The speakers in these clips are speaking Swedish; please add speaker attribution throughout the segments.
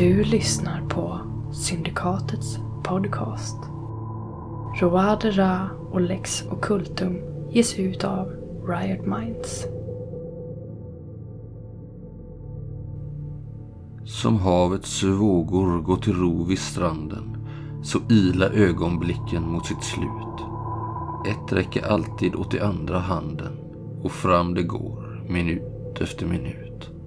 Speaker 1: Du lyssnar på Syndikatets podcast. Roade Ra och Lex Occultum ges ut av Riot Minds.
Speaker 2: Som havets vågor går till ro vid stranden så ila ögonblicken mot sitt slut. Ett räcker alltid åt det andra handen och fram det går minut efter minut.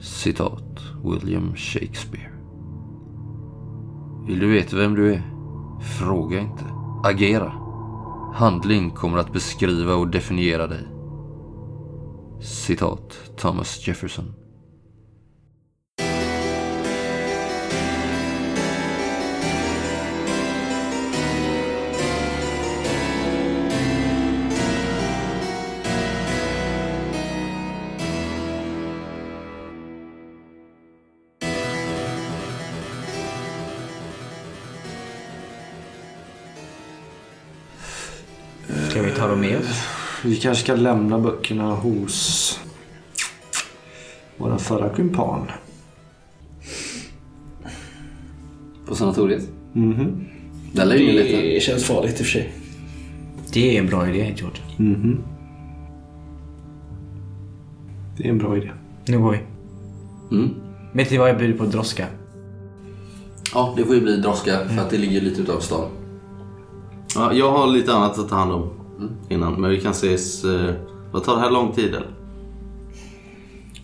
Speaker 2: Citat William Shakespeare. Vill du veta vem du är? Fråga inte. Agera. Handling kommer att beskriva och definiera dig. Citat Thomas Jefferson.
Speaker 3: Vi
Speaker 4: kanske ska lämna böckerna hos vår förra kumpan.
Speaker 5: På sanatoriet?
Speaker 4: Mhm.
Speaker 5: Där lär ju lite.
Speaker 6: Det känns farligt i och för sig.
Speaker 3: Det är en bra idé, George.
Speaker 4: Mhm. Det är en bra idé.
Speaker 3: Nu går vi.
Speaker 5: Mm.
Speaker 3: Vet ni vad jag bjuder på droska?
Speaker 5: Ja, det får ju bli droska för att det ligger lite utanför stan.
Speaker 6: Ja, jag har lite annat att ta hand om innan. Men vi kan ses... Eh, vad tar det här lång tid eller?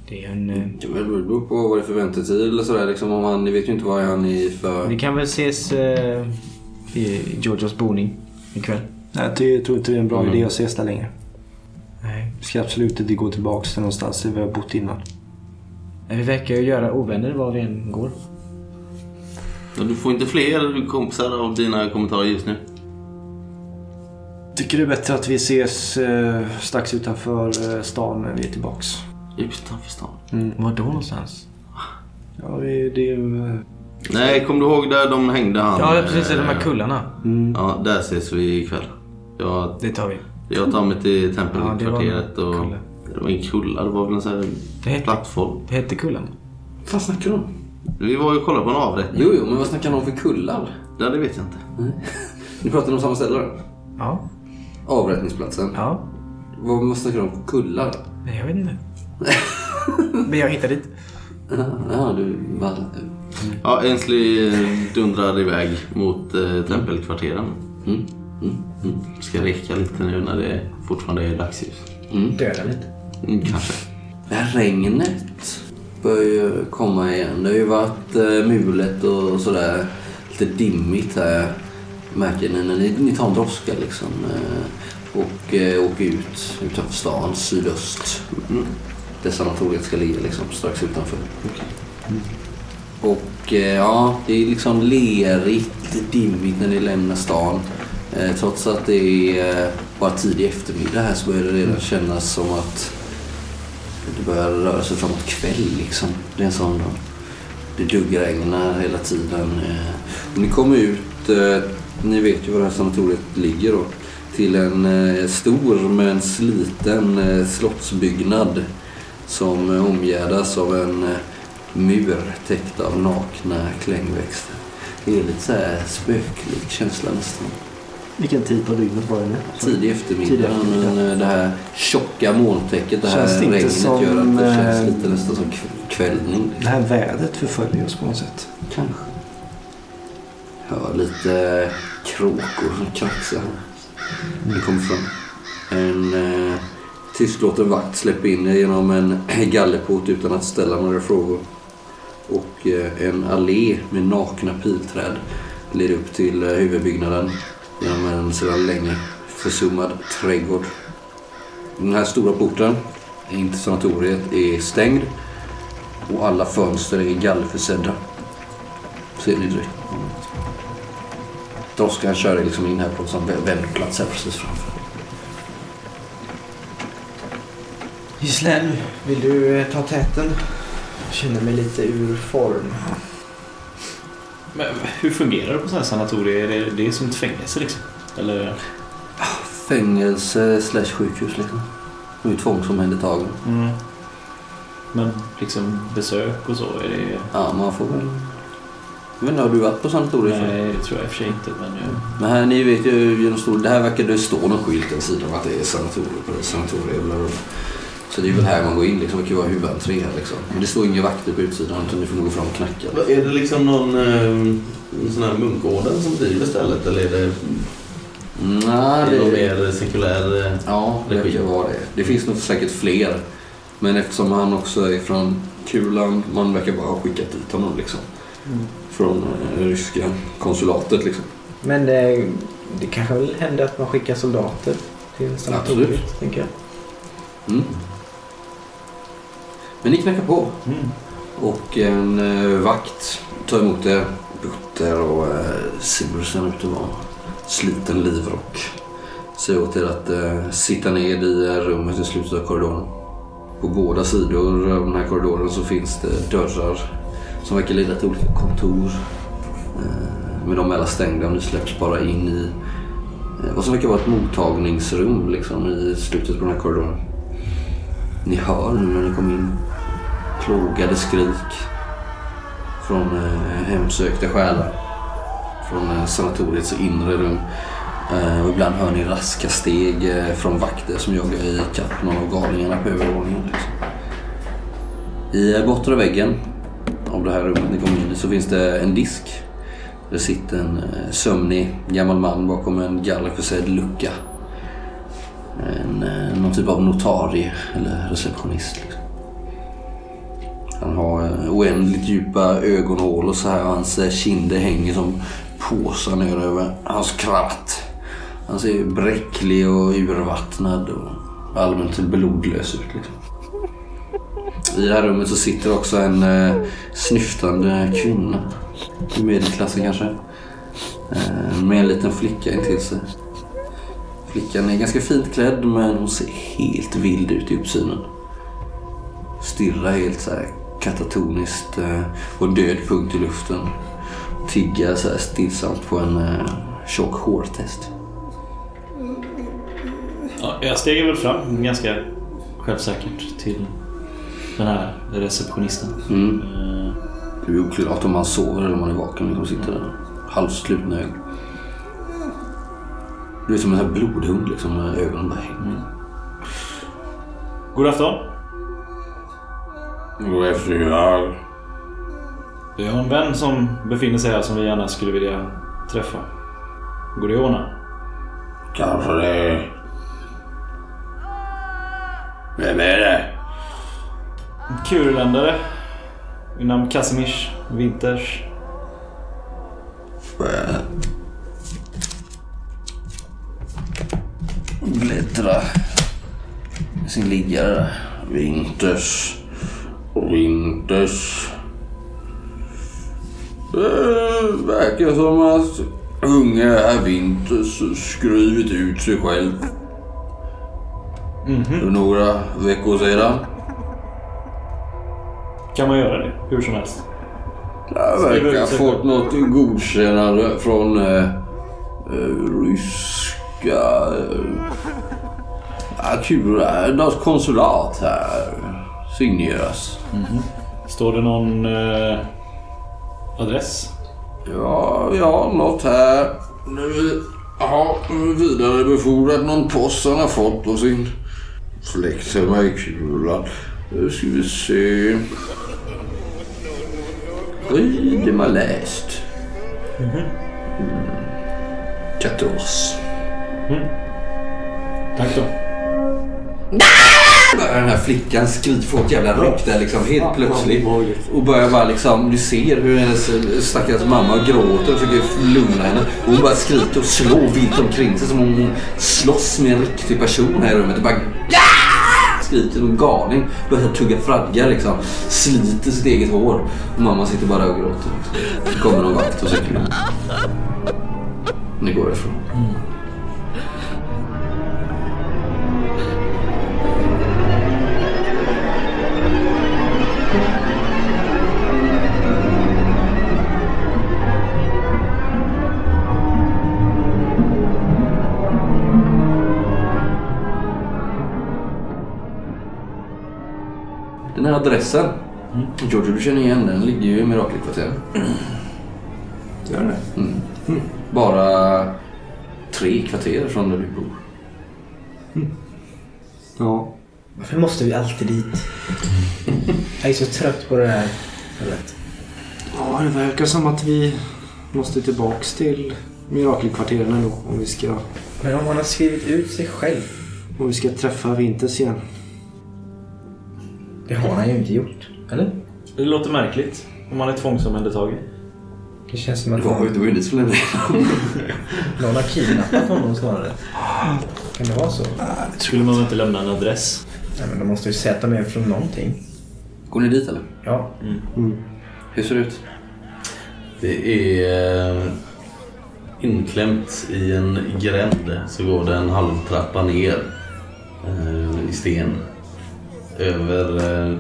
Speaker 3: Det är en... eh,
Speaker 5: Det beror på vad det är för väntetid eller sådär. Liksom, om han, ni vet ju inte vad han är för...
Speaker 3: Vi kan väl ses eh, i Georgios boning ikväll?
Speaker 4: Nej, Jag tror inte det är en bra idé att ses där längre.
Speaker 3: Nej.
Speaker 4: Vi ska absolut inte gå tillbaka till någonstans där vi har bott innan.
Speaker 3: Vi verkar ju göra ovänner var vi än går.
Speaker 6: Ja, Du får inte fler kompisar av dina kommentarer just nu.
Speaker 4: Tycker det är bättre att vi ses eh, strax utanför eh, stan när vi är tillbaks.
Speaker 6: Utanför stan.
Speaker 3: Var då någonstans?
Speaker 4: Ja, vi, det är ju... eh,
Speaker 6: Nej, kommer du ihåg där de hängde han?
Speaker 3: Ja, precis.
Speaker 6: eh,
Speaker 3: De här kullarna.
Speaker 6: Ja, där ses vi ikväll. Jag,
Speaker 3: Det tar vi.
Speaker 6: jag tar mig till
Speaker 3: Ja, det
Speaker 6: tempelkvarteret
Speaker 3: var en
Speaker 6: och...
Speaker 3: kulle.
Speaker 6: Det var ingen kulla, det var väl en sån här
Speaker 3: Det hette,
Speaker 6: plattform.
Speaker 3: det hette kullarna.
Speaker 5: Vad fan snackar du om?
Speaker 6: Vi var ju och kollade på en avrättning.
Speaker 5: Jo, jo, men vad snackar han om för kullar?
Speaker 6: Ja, det vet jag inte.
Speaker 5: Ni pratar om samma ställe då?
Speaker 3: Ja.
Speaker 5: Avrättningsplatsen.
Speaker 3: Ja.
Speaker 5: Vad vad snackar om kullar?
Speaker 3: Nej, jag vet inte. Men jag hittade dit.
Speaker 5: Ja, du... Va?
Speaker 6: Ja, Ensley dundrar iväg mot eh, tempelkvarteren.
Speaker 5: Mm. Mm. Mm.
Speaker 6: Ska reka lite nu när det fortfarande är dagsljus.
Speaker 3: Döda lite.
Speaker 6: Mm, kanske.
Speaker 5: Det här regnet börjar ju komma igen. Det har ju varit eh, mulet och sådär. Lite dimmigt här. Märker ni när ni, ni tar en droska liksom. Eh, och eh, åker ut utanför stan, sydöst. Mm. Där sanatoriet ska ligga liksom, strax utanför. Och eh, ja, det är liksom lerigt, dimmigt när ni lämnar stan. Eh, trots att det är eh, bara tidig eftermiddag här så börjar det redan kännas som att det börjar röra sig framåt kväll liksom. Det är en sån dag. Det duggregnar hela tiden. eh. Och ni kommer ut, ni vet ju var det här sanatoriet ligger då. Till en eh, stor men sliten eh, slottsbyggnad. Som eh, omgärdas av en eh, mur täckt av nakna klängväxter. Det är lite så här spöklik känsla nästan.
Speaker 4: Vilken tid på dygnet var det nu?
Speaker 5: Tidig eftermiddag,
Speaker 4: Tidig eftermiddag.
Speaker 5: men eh, det här tjocka molntäcket, det här
Speaker 4: Känns det
Speaker 5: regnet
Speaker 4: som,
Speaker 5: gör att det känns
Speaker 4: eh,
Speaker 5: lite nästan som kv- kvällning.
Speaker 4: Det här vädret förföljer oss på något sätt.
Speaker 5: Kanske. Hör lite kråkor som kraxar. Det kommer fram. En eh, tystlåten vakt släpper in er genom en gallerport utan att ställa några frågor. Och eh, en allé med nakna pilträd leder upp till eh, huvudbyggnaden genom en sedan länge försummad trädgård. Den här stora porten in till sanatoriet är stängd och alla fönster är gallerförsedda. Ser ni direkt. Droskan kör er liksom in här på en vändplats här precis framför.
Speaker 7: Gislaine, vill du eh, ta täten? Jag känner mig lite ur form.
Speaker 8: Men hur fungerar det på sådana här sanatorier? Är det, det är som ett fängelse liksom? Eller?
Speaker 5: Fängelse slash sjukhus liksom. Och är tvångsomhändertagen.
Speaker 8: Mm. Men liksom besök och så, är det...
Speaker 5: Ja, man får väl... Jag vet inte, har du varit på sanatoriet? förut?
Speaker 8: Nej, det tror jag i och för sig inte. Men jag...
Speaker 5: Men här, ni vet ju genom stor, det här verkar det stå någon skylt en sida om att det är sanatorium på det sanatorium. bla, bla, bla. Så det är väl här man går in liksom. Det kan ju vara huvudentré här liksom. Men det står inga vakter på utsidan utan ni får nog gå fram och knacka.
Speaker 6: Är det liksom någon eh, sån här munkorden som driver stället eller är det,
Speaker 5: Nej,
Speaker 6: är det någon mer sekulär... eh,
Speaker 5: ja, det verkar vara det. Det finns nog säkert fler. Men eftersom han också är från Kulan, man verkar bara ha skickat dit honom liksom. Från eh, ryska konsulatet liksom.
Speaker 7: Men det, det kanske väl händer att man skickar soldater till sanatoriet,
Speaker 5: Absolut.
Speaker 7: tänker jag.
Speaker 5: Mm. Men ni knackar på.
Speaker 8: Mm.
Speaker 5: Och en eh, vakt tar emot er. Butter och eh, Sibur ser ut att vara sliten livrock. Säger åt er att eh, sitta ned i eh, rummet i slutet av korridoren. På båda sidor av den här korridoren så finns det dörrar som verkar leda till olika kontor. Eh, Men de är alla stängda och ni släpps bara in i eh, vad som verkar vara ett mottagningsrum liksom, i slutet på den här korridoren. Ni hör nu när ni kommer in plågade skrik från eh, hemsökta själar. Från eh, sanatoriets inre rum. Eh, och ibland hör ni raska steg eh, från vakter som jagar i kapp någon av galningarna på övervåningen. Liksom. I eh, bortre väggen av det här rummet ni kommer in i så finns det en disk. Det sitter en eh, sömnig gammal man bakom en gallerförsedd lucka. En, eh, någon typ av notarie eller receptionist. Liksom. Han har eh, oändligt djupa ögonhål och så här. Hans kinder hänger som påsar ner över hans kratt. Han ser bräcklig och urvattnad och allmänt blodlös ut. Liksom. I det här rummet så sitter också en eh, snyftande kvinna. I medelklassen kanske. Eh, med en liten flicka intill sig. Flickan är ganska fint klädd men hon ser helt vild ut i uppsynen. Stirrar helt så här katatoniskt eh, på en död punkt i luften. Tiggar så här stillsamt på en eh, tjock hårtest.
Speaker 8: Ja, jag stegar väl fram ganska självsäkert till den här receptionisten.
Speaker 5: Mm.
Speaker 8: Eh,
Speaker 5: Det är oklart om han sover eller om han är vaken. Liksom sitter där halvslutna ögon. Du är som en sån här blodhund liksom med ögonen bara hänger.
Speaker 8: God afton.
Speaker 2: God eftermiddag.
Speaker 8: Vi har en vän som befinner sig här som vi gärna skulle vilja träffa. Går det att ordna?
Speaker 2: Kanske det. Vem är det?
Speaker 8: Kurländare. Vid namn Kazimierz Winters.
Speaker 5: Bläddra i sin liggare.
Speaker 2: Winters. Winters. Det verkar som att unge herr Winters skrivit ut sig själv. För några veckor sedan.
Speaker 8: Kan man göra det hur som helst?
Speaker 2: Jag verkar ha fått något godkännande från eh, eh, ryska... Eh, kul. eh, Något konsulat här. Signeras.
Speaker 8: Står det någon eh, adress?
Speaker 2: Ja, ja, något här. Nu har vidarebefordrat någon post han har fått på sin släkt hemma i Kulan. Nu ska vi se. Rue de Malest. Mm. Quatorze.
Speaker 8: Tack då.
Speaker 5: Börjar den här flickan skrika, få ett jävla ryck där liksom helt plötsligt. Och börjar bara liksom, du ser hur hennes stackars mamma gråter och försöker lugna henne. Och hon bara skriker och slår vilt omkring sig som om hon slåss med en riktig person här i rummet. Och bara! Skriker som en galning. Börjar tugga fradga liksom. Sliter sitt eget hår. Och mamma sitter bara och gråter. Liksom. Så kommer någon vakt och säger Ni går ifrån. Mm. Den adressen. Giorgio, du känner igen den. Den ligger ju i Mirakelkvarteren.
Speaker 4: Gör det?
Speaker 5: Mm. Bara tre kvarter från där du bor.
Speaker 4: Ja.
Speaker 7: Varför måste vi alltid dit? Jag är så trött på det här. stället.
Speaker 4: Ja, det verkar som att vi måste tillbaks till Mirakelkvarteren ändå. Om vi ska,
Speaker 7: Men om han har skrivit ut sig själv.
Speaker 4: om vi ska träffa Winters igen.
Speaker 7: Det har han ju inte gjort. Eller?
Speaker 8: Det låter märkligt. Om man är tvångsomhändertagen.
Speaker 7: Det känns som
Speaker 5: Det
Speaker 7: att
Speaker 5: var det var ju inte så länge
Speaker 7: någon har kidnappat honom snarare. Kan det vara så?
Speaker 8: Skulle man väl inte lämna en adress?
Speaker 7: Nej, men de måste ju de är från någonting.
Speaker 5: Går ni dit eller?
Speaker 7: Ja.
Speaker 5: Hur ser det ut?
Speaker 6: Det är eh, inklämt i en gränd så går det en halvtrappa ner eh, i sten. Över eh,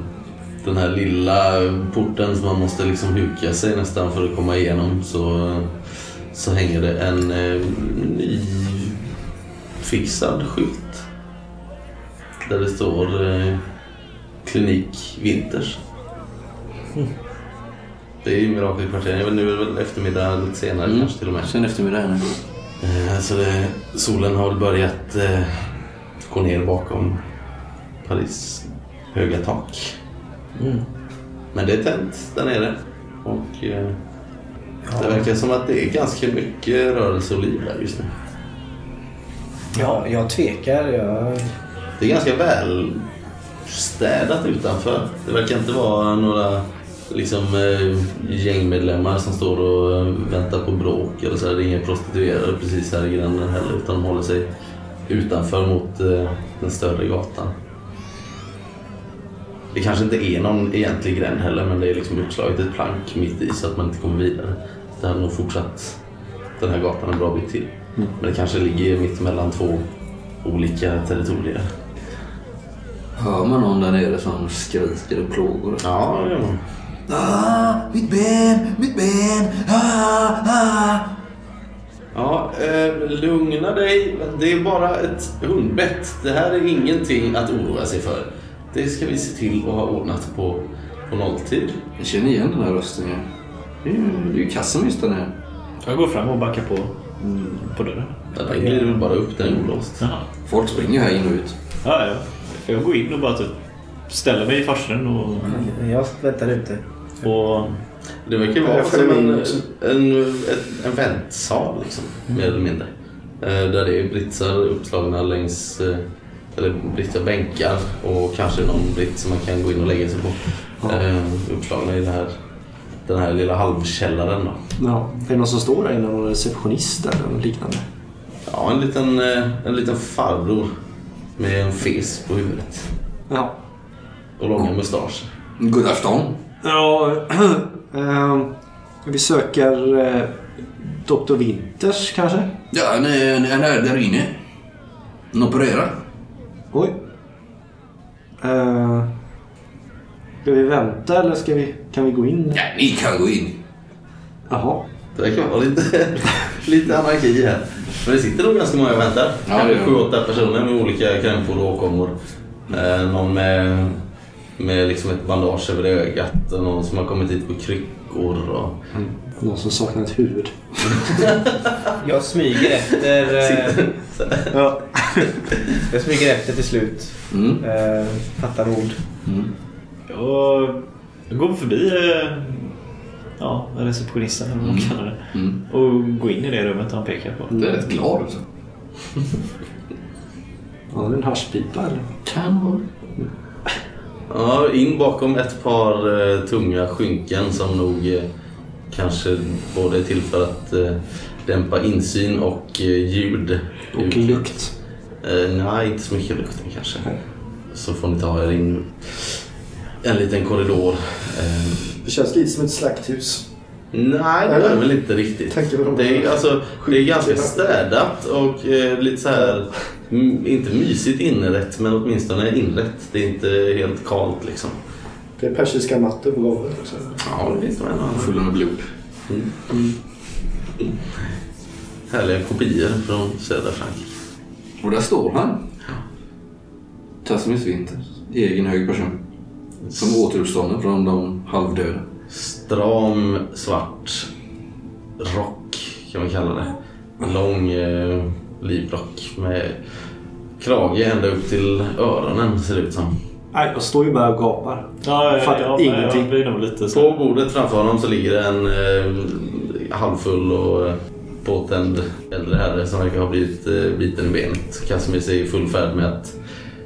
Speaker 6: den här lilla porten som man måste liksom huka sig nästan för att komma igenom så, så hänger det en eh, nyfixad skylt. Där det står eh, Klinik Winters. Det är Mirakelkvarteren. Jag vet, nu är det väl eftermiddag lite senare
Speaker 5: Mm.
Speaker 6: kanske till och med.
Speaker 5: Sen eftermiddag nu.
Speaker 6: Eh, Så det, solen har väl börjat gå ner bakom Paris höga tak. Men det är tänt där nere. Och eh, det verkar som att det är ganska mycket rörelse och liv där just nu.
Speaker 7: Ja, jag tvekar. Jag...
Speaker 6: Det är ganska väl städat utanför. Det verkar inte vara några liksom, eh, gängmedlemmar som står och eh, väntar på bråk. Eller så. här. Det är inga prostituerade precis här i gränden heller utan de håller sig utanför mot eh, den större gatan. Det kanske inte är någon egentlig gränd heller men det är liksom utslaget ett plank mitt i så att man inte kommer vidare. Det hade nog fortsatt den här gatan en bra bit till. Men det kanske ligger mitt mellan två olika territorier.
Speaker 5: Hör man någon där nere som skriker och plågar?
Speaker 6: Ja, det gör man.
Speaker 5: Ah, mitt ben, mitt ben, ah, ah.
Speaker 6: Ja, eh, lugna dig. Det är bara ett hundbett. Det här är ingenting att oroa sig för. Det ska vi se till att ha ordnat på, på nolltid.
Speaker 5: Jag känner igen den här rösten. Ja. Det är ju, det är ju där nere.
Speaker 8: Jag går fram och backar på, mm, på dörren.
Speaker 6: Den glider väl bara upp, den är olåst.
Speaker 5: Folk springer här in och ut.
Speaker 8: Ja, ja. Jag går in och bara typ ställer mig i farsen och...
Speaker 7: Jag väntar ute.
Speaker 8: och
Speaker 6: Det verkar vara
Speaker 4: Jag
Speaker 6: som en, en, en, en väntsal, liksom, mer eller mindre. Eh, Där det är britsar uppslagna längs, eh, eller britsar bänkar och kanske någon britt som man kan gå in och lägga sig på. Eh, Uppslagna i det här, den här lilla halvkällaren. Då.
Speaker 4: ja. Är det någon som står där inne? Någon receptionist eller något liknande?
Speaker 6: Ja, en liten, eh, en liten farbror med en fes på huvudet
Speaker 4: Ja.
Speaker 6: och långa mustascher.
Speaker 5: God afton.
Speaker 4: Ja, ehm, vi söker eh, Dr. Winters kanske?
Speaker 5: Ja, nej, nej, där inne. En operera.
Speaker 4: Oj. Uh, ska vi vänta eller ska vi, kan vi gå in?
Speaker 5: Ja, ni kan gå in.
Speaker 4: Jaha.
Speaker 6: Det verkar vara lite, lite anarki här. Men det sitter nog ganska många och väntar.
Speaker 5: Ja,
Speaker 6: Kanske
Speaker 5: det
Speaker 6: sju, åtta personer med olika krämpor och åkommor. Eh, någon med, med liksom ett bandage över ögat och någon som har kommit hit på kryckor. Och...
Speaker 4: Någon som saknar ett huvud.
Speaker 7: Jag smyger efter... Eh,
Speaker 4: Ja.
Speaker 7: jag smyger efter till slut.
Speaker 5: Mm.
Speaker 7: Eh, fattar ord.
Speaker 5: Mm.
Speaker 8: jag, jag går förbi eh, ja, receptionisten eller vad man kallar det.
Speaker 5: Mm.
Speaker 8: Och går in i det rummet han pekar på.
Speaker 5: Det är rätt glad också.
Speaker 4: Har du en haschpipa eller?
Speaker 5: Kan vara.
Speaker 6: Ja, in bakom ett par eh, tunga skynken som nog eh, kanske både är till för att eh, dämpa insyn och eh, ljud.
Speaker 4: Och lukt.
Speaker 6: Eh, nej, inte så mycket lukten kanske. Så får ni ta er in en liten korridor. Eh,
Speaker 4: Det känns lite som ett slakthus.
Speaker 6: nej, det är väl inte riktigt. Det är, alltså, det är ganska städat och eh, lite så här, mm, inte mysigt inrätt men åtminstone inrätt. Det är inte helt kalt liksom.
Speaker 4: Det är persiska mattor på golvet också.
Speaker 6: Ja, det finns nog en annan.
Speaker 5: Full med blod.
Speaker 6: Härliga kopior från södra Frankrike.
Speaker 5: Och där står han. Tasmis Winters. Egen hög person. Som återuppstånden från de halvdöda.
Speaker 6: Stram svart rock kan man kalla det. Lång eh, livrock med krage ända upp till öronen ser det ut som.
Speaker 4: Nej, jag står ju bara och gapar.
Speaker 8: Ja,
Speaker 4: Fattar
Speaker 8: ja,
Speaker 4: ingenting.
Speaker 8: Jag lite så.
Speaker 6: På bordet framför honom så ligger en eh, halvfull och eh, påtänd äldre herre som verkar ha blivit eh, biten i benet. Casimir är i full färd med att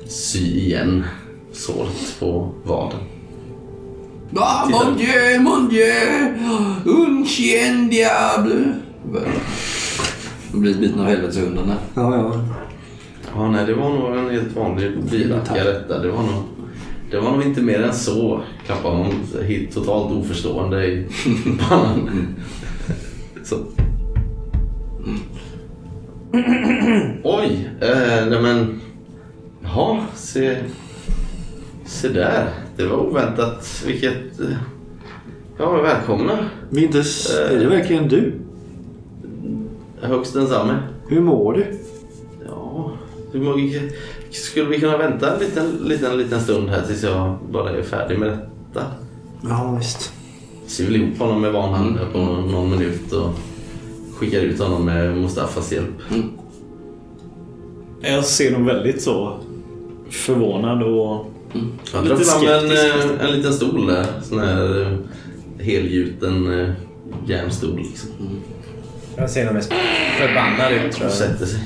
Speaker 6: sy igen såret på vaden.
Speaker 5: Ah, mon dieu, mon dieu! Un chien diable! Jag blir biten av helveteshunden där.
Speaker 4: Ja, ja.
Speaker 6: Ja, nej, det var nog en helt vanlig bilacka detta. Det var nog, det var nog inte mer än så. Klappa honom helt totalt oförstående i pannan. så. Oj, eh, nej men... Ja, se... Se där. Det var oväntat. Vilket... eh, Ja, välkomna.
Speaker 4: Vintes, är det verkligen du?
Speaker 6: Högst densamme.
Speaker 4: Hur mår du?
Speaker 6: Ja, hur många, skulle vi kunna vänta en liten, liten, liten stund här tills jag bara är färdig med detta?
Speaker 4: Ja, visst.
Speaker 6: Syr väl ihop honom med vanhand här på någon minut och skickar ut honom med Mustafas hjälp.
Speaker 8: Jag ser nog väldigt så förvånad och...
Speaker 6: Jag drar
Speaker 8: Lite
Speaker 6: fram en, eh, en liten stol där. Sån här eh, helgjuten eh, järnstol liksom.
Speaker 7: Jag ser nog mest förbannad ut tror
Speaker 6: Och
Speaker 7: jag.
Speaker 6: sätter sig.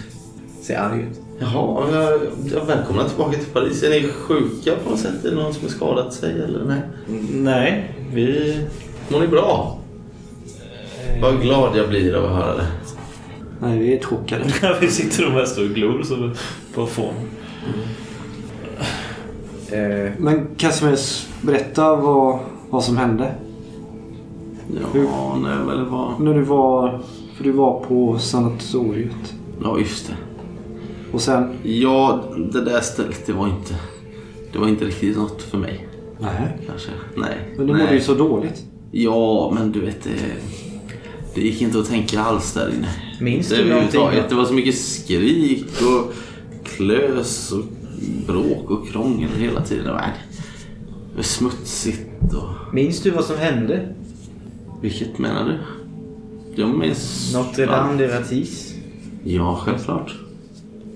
Speaker 7: Ser arg ut.
Speaker 6: Jaha, jag, jag välkomna tillbaka till Paris. Är ni sjuka på något sätt? Är det någon som har skadat sig eller nej?
Speaker 8: Nej, vi...
Speaker 6: Mår ni bra? Vad glad jag blir av att höra det.
Speaker 4: Nej, vi är chockade.
Speaker 8: vi sitter nog mest och glor så på form.
Speaker 7: Eh,
Speaker 4: Men Casimir, berätta vad, vad som hände.
Speaker 6: Ja, nej, men det var...
Speaker 4: När du var... För du var på sanatoriet.
Speaker 6: Ja, just det.
Speaker 4: Och sen...
Speaker 6: Ja, det där stället, det var inte... Det var inte riktigt något för mig,
Speaker 4: Nej.
Speaker 6: kanske. Nej.
Speaker 4: Men du mådde ju så dåligt.
Speaker 6: Ja, men du vet, det... Det gick inte att tänka alls där inne.
Speaker 7: Minns
Speaker 6: det
Speaker 7: du någonting?
Speaker 6: Det var så mycket skrik och klös och bråk och krångel hela tiden. Det var, det smutsigt och...
Speaker 7: minns du vad som hände?
Speaker 6: Vilket menar du? Jag minns...
Speaker 7: Notre Dame de Ratis?
Speaker 6: Ja, självklart.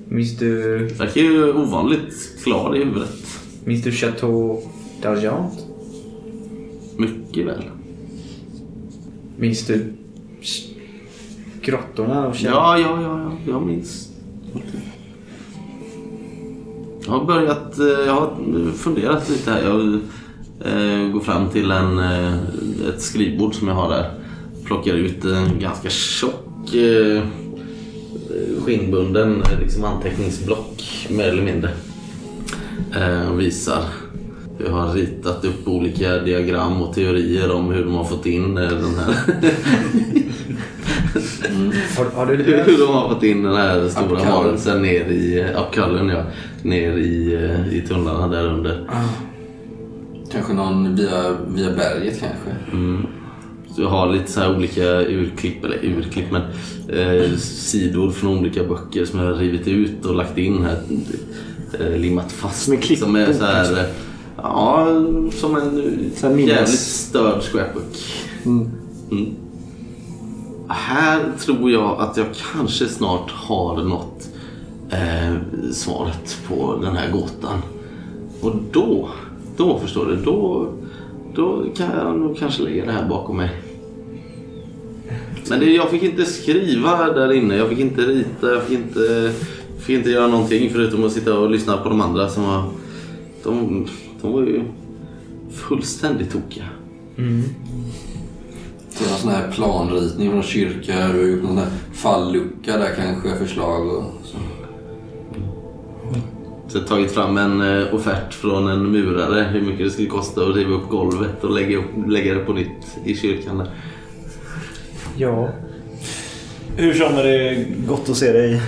Speaker 7: Minns du,
Speaker 6: Verkar ju ovanligt klar i huvudet.
Speaker 7: minns du Chateau d'Argent?
Speaker 6: Mycket väl.
Speaker 7: Minns du grottorna och käll-
Speaker 6: Ja, ja, ja, ja. Jag minns. Jag har börjat... Eh, jag har funderat lite här. Jag eh, går fram till en, eh, ett skrivbord som jag har där. Plockar ut en ganska tjock skinnbunden liksom anteckningsblock mer eller mindre. Och visar. Jag har ritat upp olika diagram och teorier om hur de har fått in eh, den här
Speaker 7: Har, har du
Speaker 6: hur de har fått in den här stora varelsen ner i Apkallen, ja. Ner i, eh, i tunnlarna där under.
Speaker 5: Kanske någon via, via berget kanske.
Speaker 6: Så jag har lite så här olika urklipp, eller urklipp, men eh, sidor från olika böcker som jag har rivit ut och lagt in här. Eh, limmat fast.
Speaker 4: Som
Speaker 6: är så här,
Speaker 4: alltså.
Speaker 6: eh, Ja, som en
Speaker 4: Så här minnes-
Speaker 6: jävligt störd scrapbook.
Speaker 4: Mm.
Speaker 6: Mm. Här tror jag att jag kanske snart har nått eh, svaret på den här gåtan. Och då, då förstår du, då, då kan jag nog kanske lägga det här bakom mig. Men det, jag fick inte skriva där inne, jag fick inte rita, jag fick inte, fick inte göra någonting förutom att sitta och lyssna på de andra som var... De, de var ju fullständigt tokiga.
Speaker 5: Till någon sån här planritning från kyrka. Du har gjort någon sån här fallucka där kanske, förslag och så.
Speaker 6: Så jag har tagit fram en eh, offert från en murare hur mycket det skulle kosta att riva upp golvet och lägga, upp, lägga det på nytt i kyrkan. Där.
Speaker 7: Ja.
Speaker 8: Hur som är det gott att se dig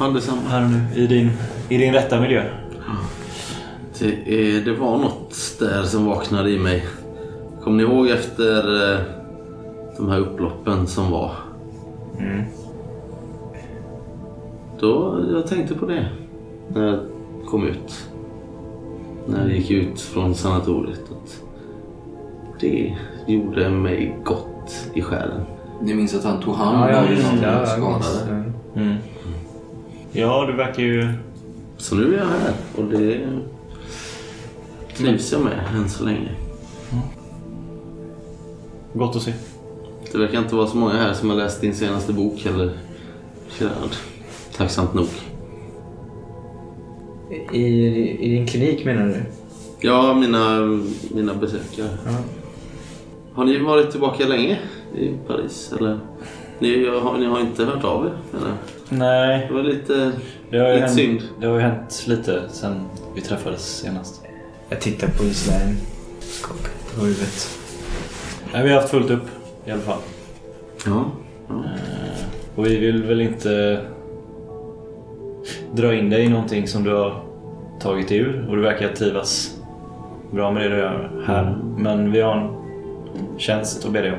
Speaker 6: Ja, detsamma.
Speaker 8: här nu i din, i din rätta miljö.
Speaker 6: Det, är, det var något där som vaknade i mig. Kommer ni ihåg efter eh, de här upploppen som var? Då, jag tänkte på det när jag kom ut. när jag gick ut från sanatoriet att det gjorde mig gott i själen.
Speaker 5: Ni minns att han tog hand
Speaker 7: Ja,
Speaker 5: om
Speaker 7: ja,
Speaker 5: de
Speaker 7: det. Ja,
Speaker 5: skadade?
Speaker 8: Mm. Ja, du verkar ju...
Speaker 6: Så nu är jag här och det trivs jag med än så länge.
Speaker 8: Gott att se.
Speaker 6: Det verkar inte vara så många här som har läst din senaste bok heller, Gerard. Tacksamt nog.
Speaker 7: I, I din klinik menar du?
Speaker 6: Ja, mina, mina besökare.
Speaker 7: Ja.
Speaker 6: Har ni varit tillbaka länge i Paris? Eller? Ni har, ni har inte hört av er? Eller?
Speaker 8: Nej,
Speaker 6: Det var lite,
Speaker 8: det
Speaker 6: lite
Speaker 8: hänt,
Speaker 6: synd.
Speaker 8: det har ju hänt lite sen vi träffades senast.
Speaker 7: Jag tittar på Islän. Skakar på huvudet.
Speaker 8: Nej, vi har haft fullt upp i alla fall.
Speaker 6: Ja. ja.
Speaker 8: Eh, Och vi vill väl inte dra in dig i någonting som du har tagit dig ur och du verkar trivas bra med det du gör här. Men vi har en tjänst att be dig om.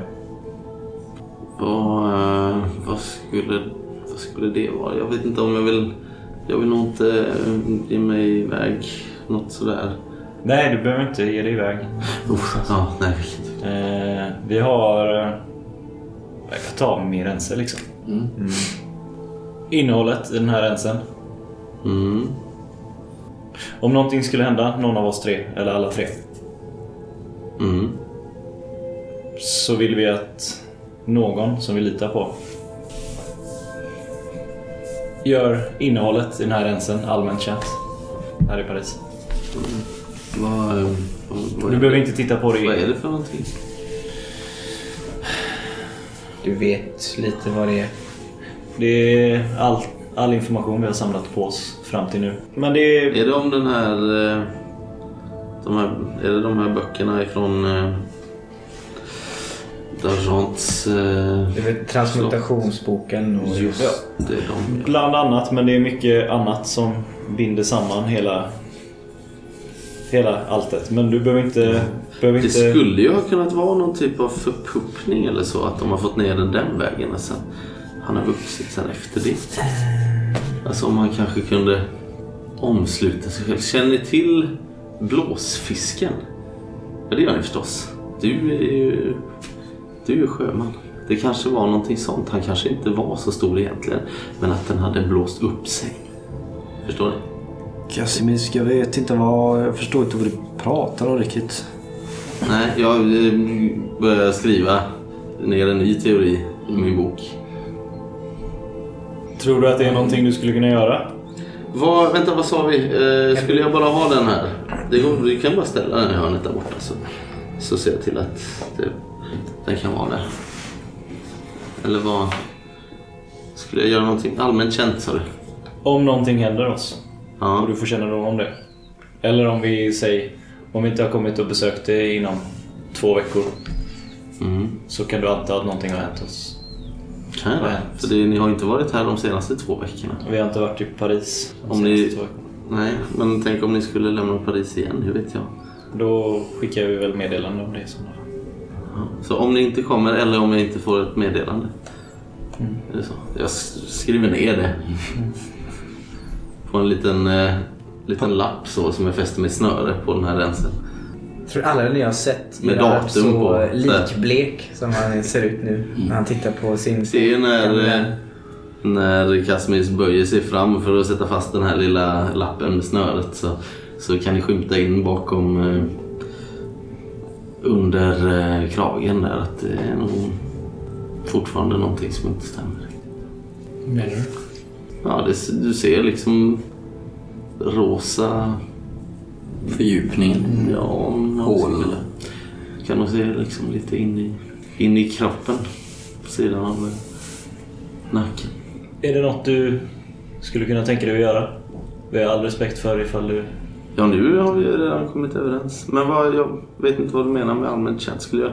Speaker 6: Vad, eh, vad, skulle, vad skulle det vara? Jag vet inte om jag vill... Jag vill nog inte eh, ge mig iväg något sådär.
Speaker 8: Nej, du behöver inte ge dig iväg.
Speaker 6: Uff, ja, nej.
Speaker 8: Eh, vi har... eh, Jag kan ta min rense liksom.
Speaker 5: Mm.
Speaker 8: Innehållet i den här rensen.
Speaker 6: Mm.
Speaker 8: Om någonting skulle hända, någon av oss tre, eller alla tre,
Speaker 6: Mm.
Speaker 8: så vill vi att någon som vi litar på gör innehållet i den här rensen allmänt känt här i Paris.
Speaker 6: Vad, eh, vad, vad,
Speaker 8: Du behöver inte titta på det.
Speaker 6: Vad är det för någonting?
Speaker 7: Du vet lite vad det är.
Speaker 8: Det är all, all information vi har samlat på oss fram till nu. Men det är...
Speaker 6: Är det om den här... eh, De här är det de här böckerna ifrån... Eh, Dargents... Eh,
Speaker 7: Det är väl transmutationsboken och...
Speaker 6: just det, är de.
Speaker 8: Bland annat, men det är mycket annat som binder samman hela, hela alltet. Men du behöver inte... Behöver
Speaker 6: Det
Speaker 8: inte
Speaker 6: skulle ju ha kunnat vara någon typ av förpuppning eller så. Att de har fått ner den den vägen och sen han har vuxit sen efter det. Alltså om han kanske kunde omsluta sig själv. Känner ni till blåsfisken? Ja, det gör ni förstås. Du är ju, du är ju sjöman. Det kanske var någonting sånt. Han kanske inte var så stor egentligen. Men att den hade blåst upp sig. Förstår ni?
Speaker 4: Kasimir, jag vet inte vad... Jag förstår inte vad du pratar om riktigt.
Speaker 6: Nej, jag eh, börjar skriva ner en ny teori i min bok.
Speaker 8: Tror du att det är någonting du skulle kunna göra?
Speaker 6: Vad, vänta, vad sa vi? Eh, skulle jag bara ha den här? Det går, du kan bara ställa den i hörnet där borta så, så ser jag till att det, den kan vara där. Eller vad? Skulle jag göra någonting allmänt känt sa du?
Speaker 8: Om någonting händer oss
Speaker 6: Ja.
Speaker 8: och du får kännedom om det. Eller om vi säger, om vi inte har kommit och besökt dig inom två veckor
Speaker 6: Mm.
Speaker 8: så kan du anta att någonting har hänt oss.
Speaker 6: Kan jag det? För det, ni har inte varit här de senaste två veckorna.
Speaker 8: Vi har inte varit i Paris de
Speaker 6: Om
Speaker 8: senaste
Speaker 6: ni-
Speaker 8: två veckorna.
Speaker 6: Nej, men tänk om ni skulle lämna Paris igen, hur vet jag?
Speaker 8: Då skickar vi väl meddelande om det i sådana fall.
Speaker 6: Ja. Så om ni inte kommer eller om jag inte får ett meddelande. Är det så? Jag skriver ner det. På en liten, eh, liten lapp så som jag fäster med snöre på den här rensen.
Speaker 7: Jag tror alla ni har sett
Speaker 6: Med datum
Speaker 7: så
Speaker 6: på.
Speaker 7: likblek som han ser ut nu när han tittar på sin...
Speaker 6: Det är när, eh, när Kazimierz böjer sig fram för att sätta fast den här lilla lappen med snöret så, så kan ni skymta in bakom eh, under eh, kragen där att det är nog fortfarande någonting som inte stämmer.
Speaker 7: Menar du?
Speaker 6: Ja, det, du ser liksom rosa...
Speaker 5: Fördjupningen.
Speaker 6: Ja, om
Speaker 5: Hål.
Speaker 6: Kan man se liksom lite in i, in i kroppen på sidan av nacken.
Speaker 8: Är det något du skulle kunna tänka dig att göra? Vi har all respekt för ifall du...
Speaker 6: Ja, nu har vi ju redan kommit överens. Men vad, jag vet inte vad du menar med allmänt känt. Skulle jag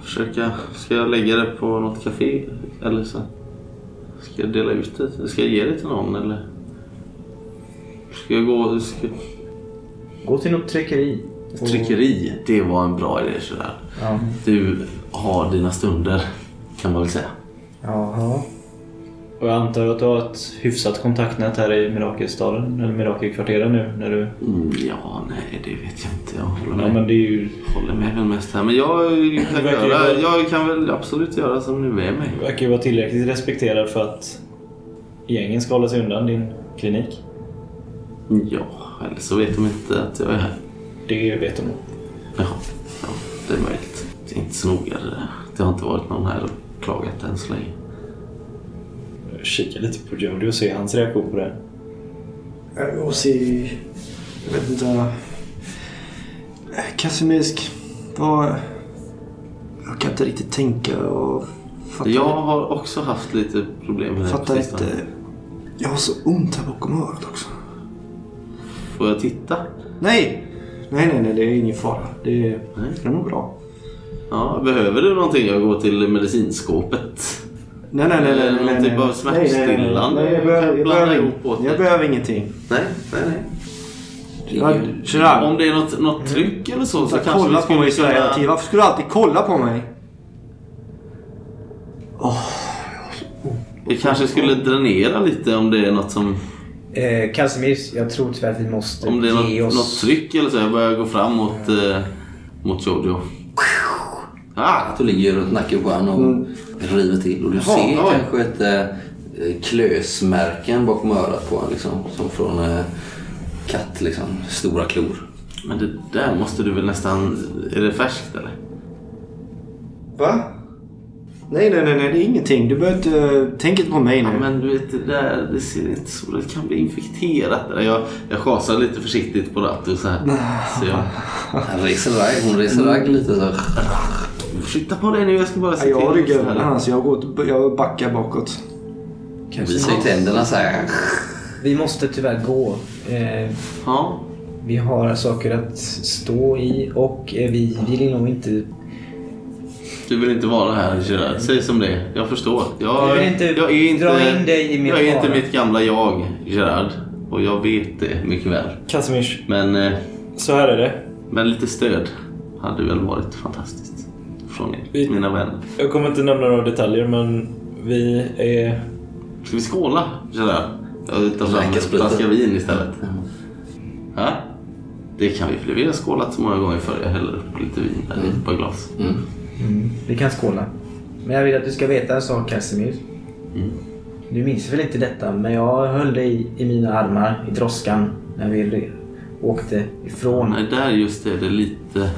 Speaker 6: försöka... Ska jag lägga det på något café? Eller så? Ska jag dela ut det? Ska jag ge det till någon eller? Ska jag gå... Ska...
Speaker 7: Gå till något tryckeri.
Speaker 6: Tryckeri, det var en bra idé sådär.
Speaker 7: Ja.
Speaker 6: Du har dina stunder, kan man väl säga.
Speaker 7: Jaha.
Speaker 8: Och jag antar att du har ett hyfsat kontaktnät här i Mirakelstaden, eller Mirakelkvarteren nu när du...
Speaker 6: Mm, ja, nej det vet jag inte. Jag håller
Speaker 8: Ja
Speaker 6: med.
Speaker 8: men det är ju...
Speaker 6: håller med väl mest här. Men jag kan, göra,
Speaker 8: vara-
Speaker 6: jag kan väl absolut göra som du är mig.
Speaker 8: Du verkar ju vara tillräckligt respekterad för att gängen ska hålla sig undan din klinik.
Speaker 6: Ja, eller så vet de inte att jag är här.
Speaker 8: Det vet de nog.
Speaker 6: Jaha, ja, det är möjligt. Det är inte så noga det där. Det har inte varit någon här och klagat än så länge.
Speaker 8: Jag kikar lite på Jody och ser hans reaktion på det.
Speaker 4: Går och se... Jag vet inte... Kasimisk. Vad... Jag kan inte riktigt tänka och fatta.
Speaker 6: Jag har också haft lite problem med det
Speaker 4: fattar inte. Jag har så ont här bakom örat också.
Speaker 6: Får jag titta?
Speaker 4: Nej! Nej, nej, nej. Det är ingen fara. Det är,
Speaker 6: Nej.
Speaker 4: det är nog bra.
Speaker 6: Ja, behöver du någonting? Jag går till medicinskåpet.
Speaker 4: Nej, nej, nej. nej, nej,
Speaker 6: någon
Speaker 4: nej,
Speaker 6: typ av
Speaker 4: nej,
Speaker 6: smärtstillande?
Speaker 4: Nej, jag behöver, jag behöver, jag
Speaker 6: det.
Speaker 4: behöver ingenting.
Speaker 6: Nej, nej, nej.
Speaker 4: Jag, Gerard,
Speaker 6: Om det är något, något tryck eller så så kanske
Speaker 4: kolla på mig
Speaker 6: skulle
Speaker 4: så
Speaker 6: kunna...
Speaker 4: Varför skulle du alltid kolla på mig?
Speaker 6: Vi kanske skulle dränera lite om det är något som...
Speaker 7: Eh, Casimir, jag tror tyvärr att vi måste
Speaker 6: Om det är
Speaker 7: ge
Speaker 6: något,
Speaker 7: oss...
Speaker 6: något tryck eller så. Jag börjar gå fram mot, eh, mot Jojo. Ah!
Speaker 5: Att du ligger runt nacken på honom och river till. Och du
Speaker 6: Jaha,
Speaker 5: ser
Speaker 6: oj.
Speaker 5: kanske ett äh, klösmärken bakom örat på honom. Liksom, som från äh, katt. Liksom, stora klor.
Speaker 6: Men det där måste du väl nästan... Är det färskt eller?
Speaker 4: Va? Nej, nej, nej, nej. Det är ingenting. Du behöver inte... Tänk inte på mig nu.
Speaker 6: Ja, men du vet, det där det ser inte så Det kan bli infekterat. Jag, jag chasar lite försiktigt på Rattu så här. Så jag...
Speaker 5: Han reser ragg. Hon reser ragg lite så.
Speaker 6: Flytta på dig nu, jag ska bara se
Speaker 4: Ja, jag
Speaker 6: till.
Speaker 4: ryggar
Speaker 6: så
Speaker 4: över
Speaker 6: här.
Speaker 4: så jag, går, jag backar bakåt.
Speaker 5: Visar ju tänderna så här.
Speaker 7: Vi måste tyvärr gå. Eh,
Speaker 6: Ja,
Speaker 7: vi har saker att stå i och eh, vi vill nog inte...
Speaker 6: du vill inte vara här Gerard. Säg som det. Jag förstår. Jag,
Speaker 7: Jag inte
Speaker 6: jag är inte,
Speaker 7: dra in dig i min
Speaker 6: Jag är inte mitt gamla jag, Gerard. Och jag vet det mycket väl.
Speaker 8: Casimirs,
Speaker 6: Men, eh,
Speaker 8: så här är det.
Speaker 6: men lite stöd hade väl varit fantastiskt. Från er,
Speaker 8: Vi-
Speaker 6: mina vänner.
Speaker 8: Jag kommer inte nämna några detaljer men vi är...
Speaker 6: Ska vi skåla, Gerard? Jag tar fram en flaska vin istället. Ja? Det kan vi, för vi har skålat så många gånger förr. Jag häller upp lite vin där i ett par glas.
Speaker 7: Mm, vi kan skåla. Men jag vill att du ska veta en sak Casimir.
Speaker 6: Mm.
Speaker 7: Du minns väl inte detta men jag höll dig i mina armar i droskan när vi åkte ifrån.
Speaker 6: Nej, där just det, det är lite...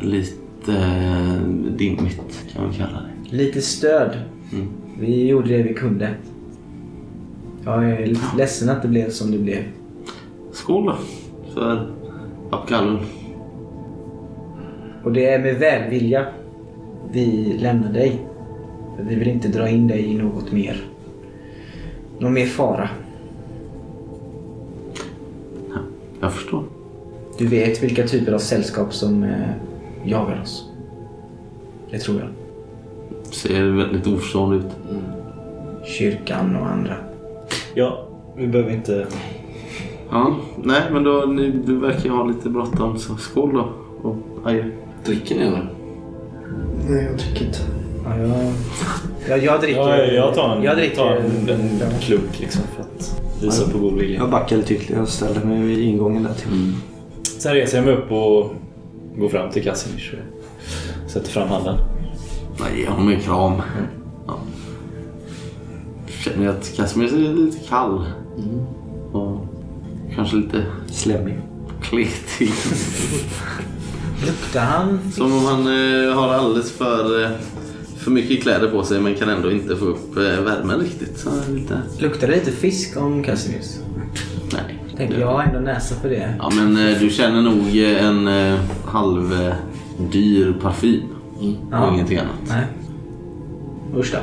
Speaker 6: Lite eh, dimmigt kan man kalla det.
Speaker 7: Lite stöd.
Speaker 6: Mm.
Speaker 7: Vi gjorde det vi kunde. Jag är lite ledsen att det blev som det blev.
Speaker 6: Skål då, för pappkalven.
Speaker 7: Och det är med välvilja vi lämnar dig. För vi vill inte dra in dig i något mer. Någon mer fara.
Speaker 6: Jag förstår.
Speaker 7: Du vet vilka typer av sällskap som eh, jagar oss. Det tror jag.
Speaker 6: Ser väldigt oförstående ut.
Speaker 7: Kyrkan och andra.
Speaker 8: Ja, vi behöver inte...
Speaker 6: Ja, nej men då, ni, du verkar ha lite bråttom så skål då. Och adjö.
Speaker 5: Dricker ni eller?
Speaker 4: Nej, jag tycker inte.
Speaker 7: Ja, jag, jag, jag dricker.
Speaker 8: Ja, jag tar en,
Speaker 7: Jag dricker.
Speaker 8: tar en, en klunk liksom för att visa på god vilja.
Speaker 4: Jag backar lite ytterligare och ställer mig vid ingången där till.
Speaker 8: Sen reser jag mig upp och går fram till Casimir och sätter fram handen.
Speaker 6: Nej, ge honom en kram. Ja. Känner jag att Casimir är lite kall. Och kanske lite
Speaker 4: Slemmig.
Speaker 6: kletig.
Speaker 7: Luktar han?
Speaker 6: Som om han eh, har alldeles för, eh, för mycket kläder på sig men kan ändå inte få upp eh, värmen riktigt. Så lite...
Speaker 7: Luktar det lite fisk om Casimirs? Tänker jag har ändå näsa för det.
Speaker 6: Ja men eh, du känner nog eh, en eh, halv eh, dyr parfym. Och
Speaker 7: Ja.
Speaker 6: ingenting annat.
Speaker 7: Nej. Usch då.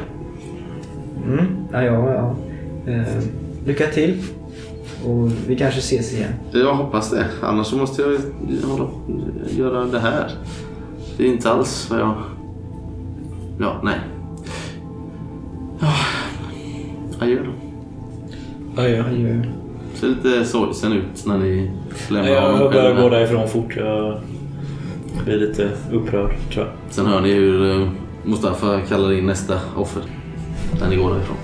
Speaker 7: Mm. Ja, ja, ja. Eh, lycka till. Och vi kanske ses igen.
Speaker 6: Jag hoppas det. Annars så måste jag hålla, göra det här. Det är inte alls vad jag... Ja, nej. Ja. Adjö då.
Speaker 8: Adjö.
Speaker 7: Adjö.
Speaker 6: Ser lite sorgsen ut när ni lämnar
Speaker 8: Jag
Speaker 6: honom
Speaker 8: börjar
Speaker 6: själv
Speaker 8: gå därifrån fort. Jag blir lite upprörd tror jag.
Speaker 6: Sen hör ni hur eh, Mustafa kallar in nästa offer. När ni går därifrån.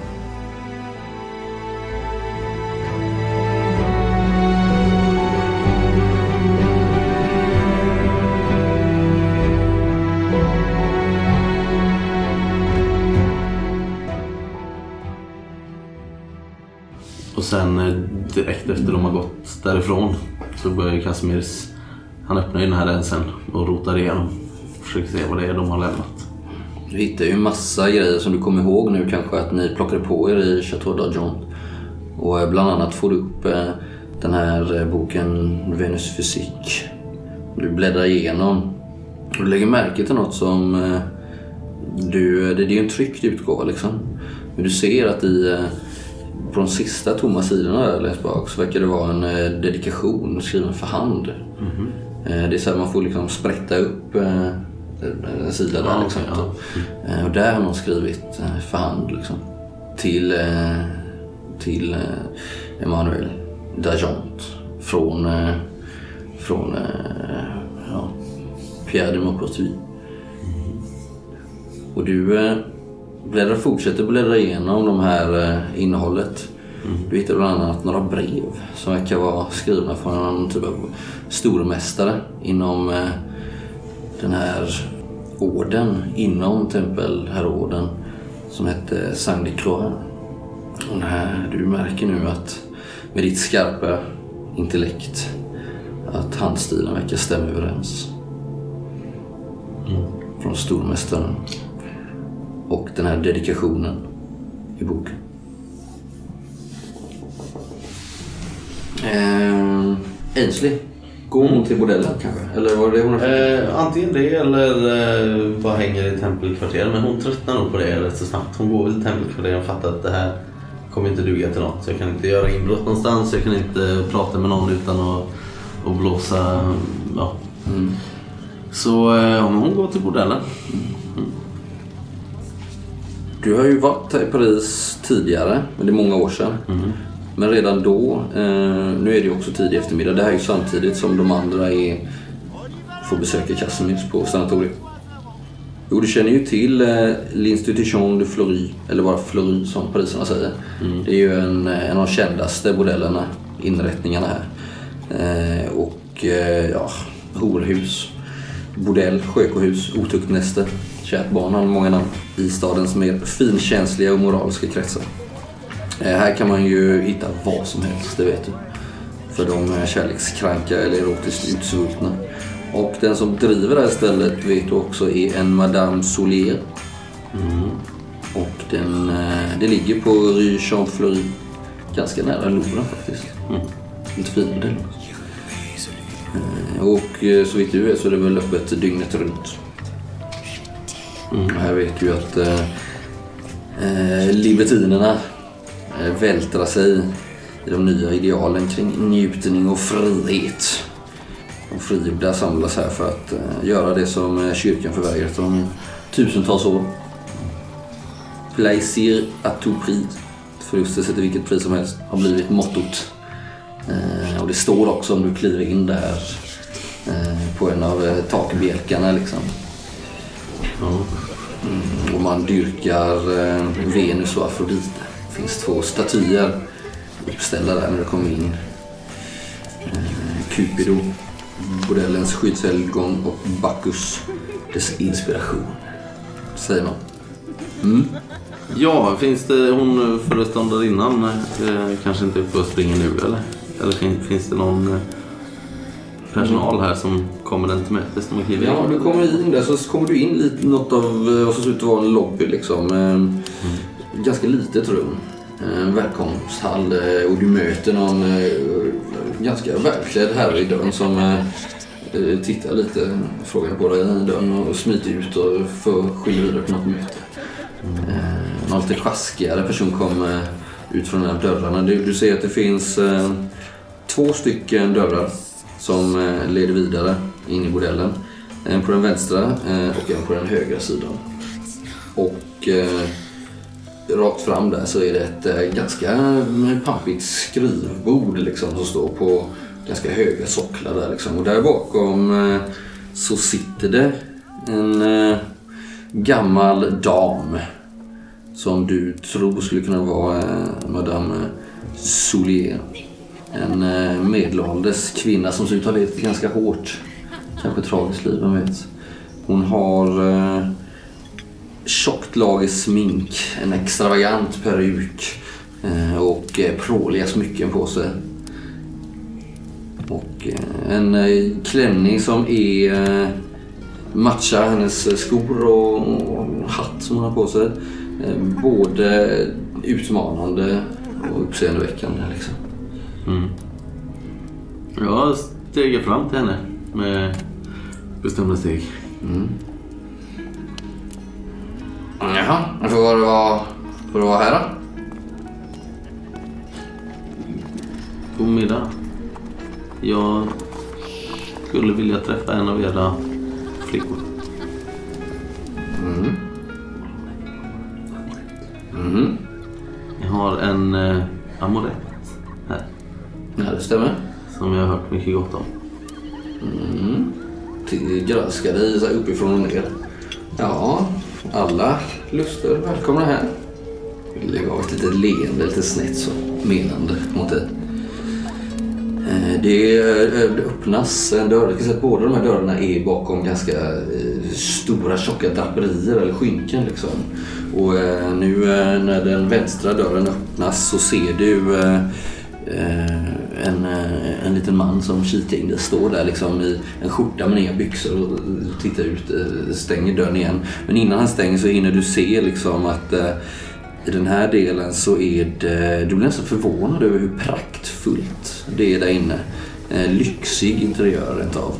Speaker 6: Direkt efter de har gått därifrån så börjar ju Casimirs... Han öppnar ju den här rälsen och rotar igenom. Försöker se vad det är de har lämnat.
Speaker 5: Du hittar ju massa grejer som du kommer ihåg nu kanske att ni plockade på er i Chateau d'Argent. Och eh, bland annat får du upp eh, den här eh, boken Venus fysik. Du bläddrar igenom och du lägger märke till något som du, det är ju en tryckt utgåva liksom. Men du ser att i, på de sista tomma sidorna där längst bak så verkar det vara en eh, dedikation skriven för hand. Eh, Det är så här man får liksom sprätta upp eh, en sida där
Speaker 6: Ja,
Speaker 5: liksom.
Speaker 6: okej,
Speaker 5: Eh, Och där har någon skrivit för hand liksom. Till, till Emmanuel Dagent från, från ja, Pierre de Maupertuis. Och du bläddrar, fortsätter bläddra igenom de här eh, innehållet. Du hittar bland annat några brev som verkar vara skrivna från någon typ av stormästare inom eh, den här orden inom tempelherrorden som hette Saint de Croix. Och här, du märker nu att med ditt skarpa intellekt att handstilen verkar stämma överens. Från stormästaren. Och den här dedikationen i boken. Eh, Ainsley, går hon till bordellen kanske? Eller var det hon
Speaker 6: Eh, antingen det eller eh, bara hänger i tempelkvarteren. Men hon tröttnar nog på det rätt så snabbt. Hon går väl till tempelkvarteren och fattar att det här kommer inte duga till något. Så jag kan inte göra inbrott någonstans. Jag kan inte prata med någon utan att, att blåsa. Ja.
Speaker 5: Mm.
Speaker 6: Så eh, hon går till bordellen.
Speaker 5: Du har ju varit här i Paris tidigare, men det är många år sedan. Men redan då, eh, nu är det ju också tidig eftermiddag, det här är ju samtidigt som de andra är, får besöka Casimirs på sanatoriet. Jo, du känner ju till eh, l'Institution de Fleury, eller bara Fleury som parisarna säger. Det är ju en, en av de kändaste bordellerna, inrättningarna här. Eh, och eh, ja, horhus, bordell, sjökohus, otuktnäste, kärt barn har många namn i stadens mer finkänsliga och moraliska kretsar. Eh, här kan man ju hitta vad som helst, det vet du. För de är kärlekskranka eller erotiskt utsvultna. Och den som driver det här stället vet du också är en Madame Solier. Mm. Och den, eh, det ligger på Rue Champfleury. Ganska nära Louvren faktiskt. Mm. Lite finare eh, Och så vitt du vet så är det väl öppet dygnet runt. Mm. här vet ju att eh, eh libertinerna eh, vältrar sig i de nya idealen kring njutning och frihet. De frigjorda samlas här för att eh, göra det som eh, kyrkan förvägrat dem i tusentals år. Plaisir à tout prix, förlustelse till vilket pris som helst, har blivit mottot. Eh, och det står också om du kliver in där eh, på en av eh, takbjälkarna liksom. Mm, och man dyrkar eh, Venus och Afrodite. Det finns två statyer uppställda där när du kommer in. Eh, Cupido, bordellens skyddshelgon och Bacchus, dess inspiration. Säger man. Mm.
Speaker 6: Ja, finns det hon föreståndarinnan eh, kanske inte får springa nu eller? Eller fin, finns det någon eh, personal här som kommer när man kliver
Speaker 5: Ja, du kommer in där så kommer du in lite något av eh, vad som ser ut att vara en lobby liksom. Eh, Ganska litet rum. En välkomsthall eh, och du möter någon ganska välklädd herre i dörren som tittar lite frågande på dig i dörren och smiter ut och för skiljer vidare på något möte. Eh, Någon lite sjaskigare person kommer ut från de här dörrarna. Du, du ser att det finns två stycken dörrar som eh, leder vidare in i bordellen. En på den vänstra eh, och en på den högra sidan. Och eh, rakt fram där så är det ett eh, ganska eh, pampigt skrivbord liksom, som står på ganska höga socklar där liksom. Och där bakom eh, så sitter det en eh, gammal dam som du tror skulle kunna vara eh, Madame Soulier. En eh, medelålders kvinna som ser ut att ha levt ett ganska hårt, kanske tragiskt liv, vem vet. Hon har eh, tjockt lager smink, en extravagant peruk eh, och eh, pråliga smycken på sig. Och eh, en eh, klänning som är eh, matchar hennes eh, skor och, och hatt som hon har på sig. Eh, både utmanande och uppseendeväckande. Liksom.
Speaker 6: Mm. Jag stegar fram till henne med bestämda steg.
Speaker 5: Mm. Jaha, får det vara, får det vara här då?
Speaker 6: God middag. Jag skulle vilja träffa en av era flickor.
Speaker 5: Mm. Mm.
Speaker 6: Jag har en eh, amorett
Speaker 5: Ja, det stämmer.
Speaker 6: som jag har hört mycket gott om.
Speaker 5: Mm. Så här uppifrån och ner. Ja, alla lustar välkomna här. Lägg av ett litet leende, lite snett så menande mot dig. Eh, Det, eh, det öppnas en dörr. Jag kan säga att båda de här dörrarna är bakom ganska eh, stora tjocka draperier eller skynken. Liksom. Och nu när den vänstra dörren öppnas så ser du Eh, en, eh, en liten man som kikar in. Står där liksom i en skjorta med inga byxor och tittar ut, eh, stänger dörren igen. Men innan han stänger så hinner du se liksom att i den här delen så är det, du blir nästan förvånad över hur praktfullt det är där inne. Lyxig interiör rent av.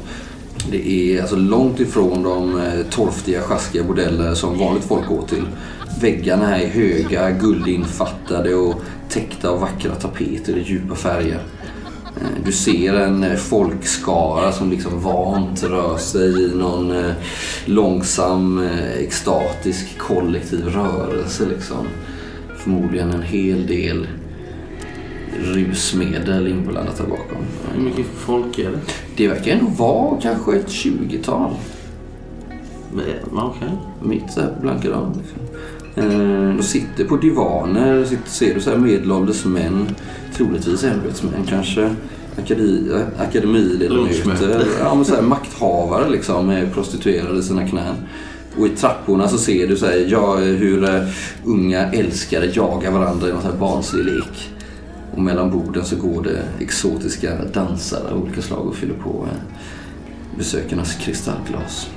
Speaker 5: Det är alltså långt ifrån de torftiga, sjaskiga bordeller som vanligt folk går till. Väggarna här är höga, guldinfattade och täckta av vackra tapeter i djupa färger. Eh, Du ser en eh, folkskara som liksom vant rör sig i någon eh, långsam, extatisk, kollektiv rörelse. Liksom. Förmodligen en hel del rusmedel inblandat där bakom.
Speaker 6: Hur mycket folk är det?
Speaker 5: Det verkar ändå vara kanske ett 20-tal.
Speaker 6: Men, Okej.
Speaker 5: Mitt här på blanka dagen. Liksom. Eh, de sitter på divaner, sitter, ser du så här medelålders män, troligtvis ämbetsmän kanske, akademi, akademiledamöter, ja, men så här, makthavare liksom, med prostituerade i sina knän. Och i trapporna så ser du så här, ja, hur eh, unga älskare jagar varandra i någon så här barnslig lek. Och mellan borden så går det exotiska dansare av olika slag och fyller på eh, besökarnas kristallglas.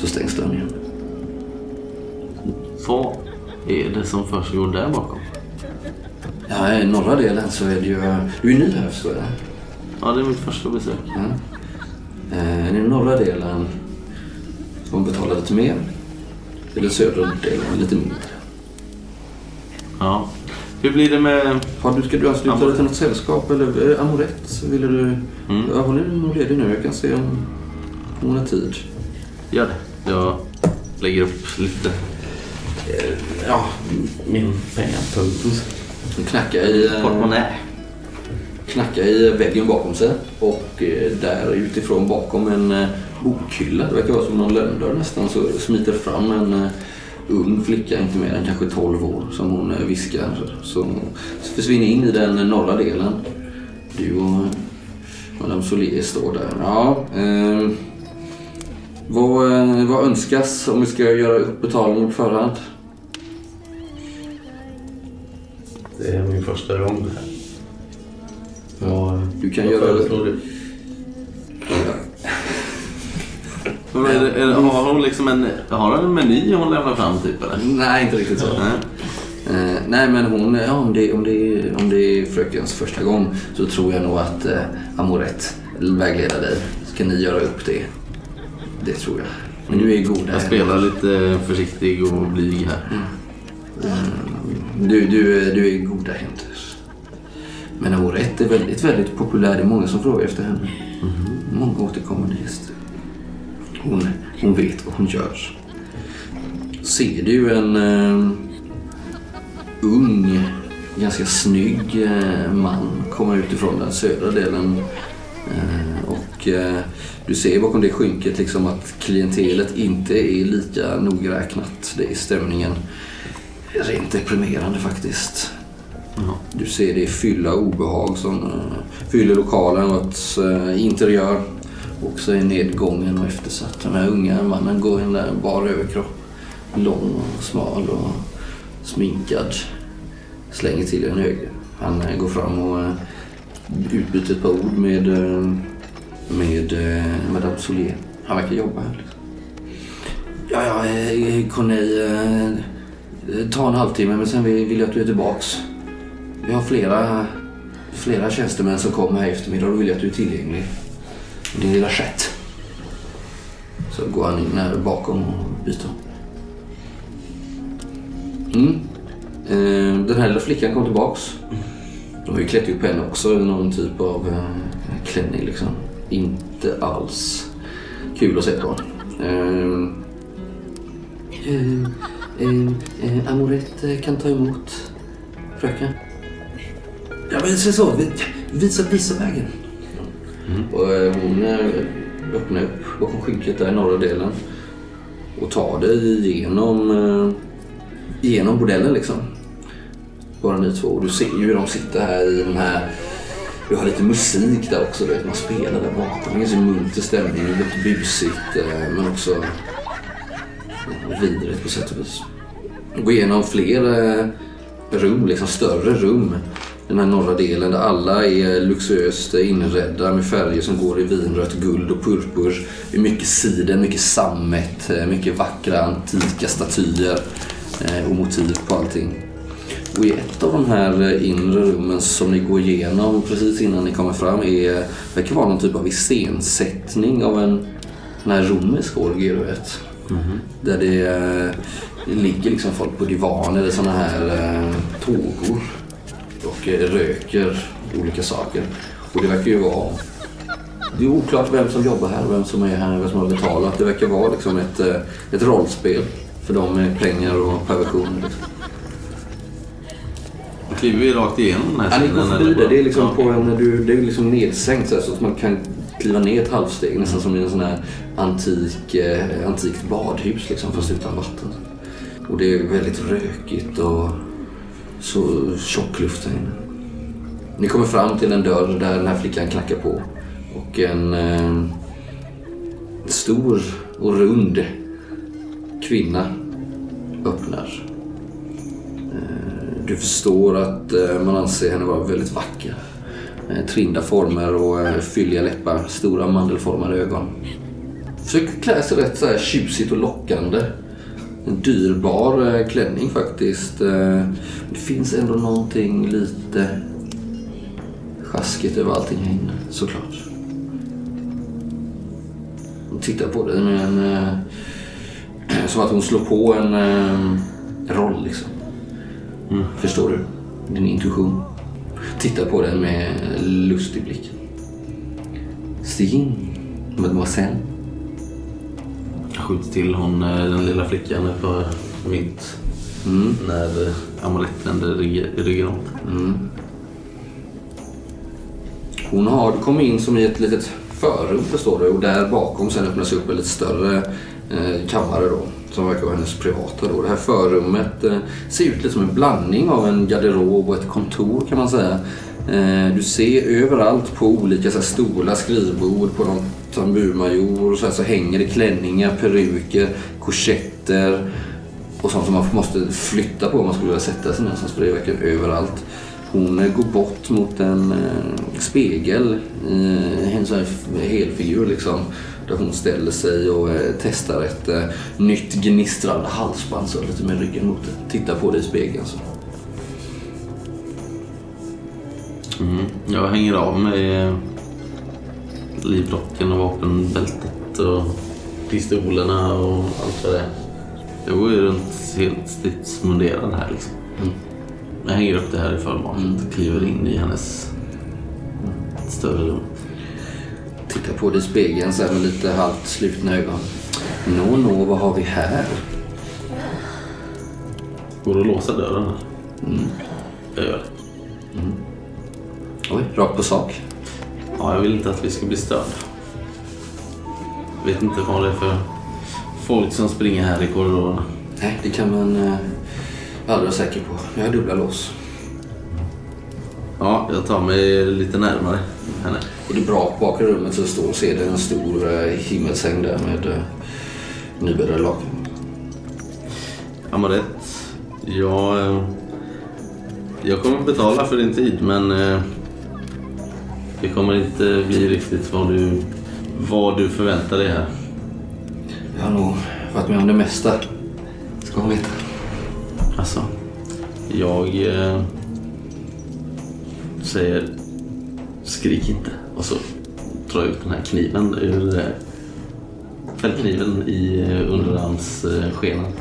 Speaker 5: Så stängs dörren igen.
Speaker 6: Vad är det som försiggår där bakom?
Speaker 5: Ja, i norra delen så är det ju... Du är ny här förstår jag.
Speaker 6: Ja, det är mitt första besök.
Speaker 5: Ja. Eh, den norra delen får man betala lite mer. I den södra delen lite mindre.
Speaker 6: Ja. Hur blir det med...
Speaker 5: Har du, ska du ansluta dig till något sällskap eller eh, Amorett? Ville du...
Speaker 6: Mm.
Speaker 5: Ja, hon är nog ledig nu. Jag kan se om hon har tid.
Speaker 6: Gör det. Jag lägger upp lite... eh, Ja, min pengapung.
Speaker 5: Hon knackar i... eh,
Speaker 6: Portmonnä.
Speaker 5: knackar i väggen bakom sig och eh, där utifrån bakom en bokhylla, det verkar vara som någon lönndörr nästan, så smiter fram en ung flicka, inte mer än kanske 12 år, som hon viskar. Som försvinner in i den norra delen. Du och Madame Solier står där. Ja, eh, vad, vad önskas om vi ska göra upp betalning på förhand?
Speaker 6: Det är min första gång här. Vad,
Speaker 5: Du kan göra-
Speaker 6: föreslår du? Men är det, är det, har hon liksom en, har hon en meny hon lämnar fram typ eller?
Speaker 5: Nej, inte riktigt så.
Speaker 6: Nej.
Speaker 5: Eh, nej men hon, ja, om, det, om, det, om det är frökens första gång så tror jag nog att eh, Amorett vägleder dig. Ska ni göra upp det? Det tror jag. Men du är goda
Speaker 6: Jag spelar lite försiktig och blyg här.
Speaker 5: Du, du, du är i goda händer. Men Amorett är väldigt, väldigt populär. Det är många som frågar efter henne. Många återkommande gäster. Hon, hon vet vad hon gör. Ser du en eh, ung, ganska snygg eh, man komma utifrån den södra delen. Eh, och du ser bakom det skynket liksom att klientelet inte är lika nogräknat. Det är stämningen. Rent deprimerande faktiskt. Du ser det fylla obehag som uh, fyller lokalen och att uh, interiör också är nedgången och eftersatt. Den här unga mannen går i en där bar överkropp. Lång och smal och sminkad. Slänger till en höger. Han eh, går fram och utbyter ett par ord med, eh, med eh, Madame Solier. Han verkar jobba här. Liksom. Ja, ja, eh, Corneille. Eh, ta en halvtimme men sen vill jag att du är tillbaks. Vi har flera, flera tjänstemän som kommer här i eftermiddag och då vill jag att du är tillgänglig. Din lilla chatt. Så går han in här bakom och byter. Mm. Eh, den här lilla flickan kom tillbaks. De har ju klätt upp henne också i någon typ av eh, klänning liksom. Inte alls kul att se på. Eh, eh, eh, eh, Amorette kan ta emot fröken. Ja men så, så vi- visa, visa vägen. Och eh, hon eh, öppnar upp bakom skynket där i norra delen. Och tar det igenom, eh, igenom bordellen liksom. Bara ni två. Och du ser ju hur de sitter här i den här... Du har lite musik där också. Du vet, man spelar där bakom. Det är ganska munter stämning. Det är lite busigt eh, men också vidrigt på sätt och vis. Gå igenom fler eh, rum, liksom större rum. Den här norra delen där alla är luxuöst inredda med färger som går i vinrött, guld och purpur. Det är mycket siden, mycket sammet, eh, mycket vackra antika statyer eh, och motiv på allting. Och i ett av de här eh, inre rummen som ni går igenom precis innan ni kommer fram är, verkar vara någon typ av iscensättning av en här romersk orgie, du vet. Där det, eh, det ligger liksom folk på divaner eller såna här eh, tågor och eh, röker olika saker. Och det verkar ju vara... Det är oklart vem som jobbar här, vem som är här, vem som har betalat. Det verkar vara liksom ett, ett rollspel för dem med pengar och perversioner. Liksom.
Speaker 6: Kliver vi rakt igenom den här
Speaker 5: Ja, ni
Speaker 6: scenen?
Speaker 5: går förbi det. Det är liksom, på en, det är liksom nedsänkt så, här, så att man kan kliva ner ett halvsteg. Nästan som i en sån här antik, eh, antikt badhus liksom, fast utan vatten. Och det är väldigt rökigt och så tjock luft här inne. Ni kommer fram till en dörr där den här flickan knackar på. Och en eh, stor och rund kvinna öppnar. Du förstår att eh, man anser henne vara väldigt vacker. Eh, Trinda former och eh, fylliga läppar, stora mandelformade ögon. Försöker klä sig rätt så här tjusigt och lockande. En dyrbar eh, klänning faktiskt. Det finns ändå någonting lite sjaskigt över allting här inne, såklart. Hon tittar på dig med en... Som att hon slår på en roll liksom. Förstår du? Din intuition. Titta på den med lustig blick. Stig in, mademoiselle.
Speaker 6: Jag skjuter till hon, eh, den lilla flickan på mitt
Speaker 5: Mm.
Speaker 6: när amuletten ryggen åt.
Speaker 5: Mm. Hon har kommit in som i ett litet förrum förstår du och där bakom sen öppnas upp en lite större eh, kammare då som verkar vara hennes privata då. Det här förrummet eh, ser ut lite som en blandning av en garderob och ett kontor kan man säga. Eh, du ser överallt på olika så här, stolar, skrivbord, på någon tamburmajor och så, här, så hänger det klänningar, peruker, korsetter och sånt som man måste flytta på om man skulle vilja sätta sig någonstans för det är verkligen överallt. Hon eh, går bort mot en eh, spegel, eh, en sån här helfigur liksom. Där hon ställer sig och eh, testar ett eh, nytt gnistrande halsband så lite med ryggen mot det. Tittar på det i spegeln så.
Speaker 6: Mm. Jag hänger av mig eh, livrocken och vapenbältet och pistolerna och allt vad det är. Jag går ju runt helt stridsmunderad här liksom. Jag hänger upp det här i förmaket och kliver in i hennes större rum.
Speaker 5: Tittar på det i spegeln så med lite halvt slutna ögon. Nå, nå, vad har vi här?
Speaker 6: Går det att låsa dörren? här? Jag gör det.
Speaker 5: Oj, rakt på sak.
Speaker 6: Ja, jag vill inte att vi ska bli störda. Vet inte vad det är för folk som springer här i korridorerna.
Speaker 5: Nej, det kan man eh, aldrig vara säker på. Jag har dubbla lås.
Speaker 6: Ja, jag tar mig lite närmare henne.
Speaker 5: Och det brak i rummet så står ser det en stor eh, himmelsäng där med eh, nybäddade lakan.
Speaker 6: Amarett, jag, eh, jag kommer betala för din tid men Det kommer inte bli riktigt vad du, vad du förväntar dig här.
Speaker 5: Jag har nog varit med om det mesta. Ska hon veta.
Speaker 6: Alltså, jag eh, säger skrik inte. Jag ut den här kniven ur eh, fällkniven i eh, underarmsskenan.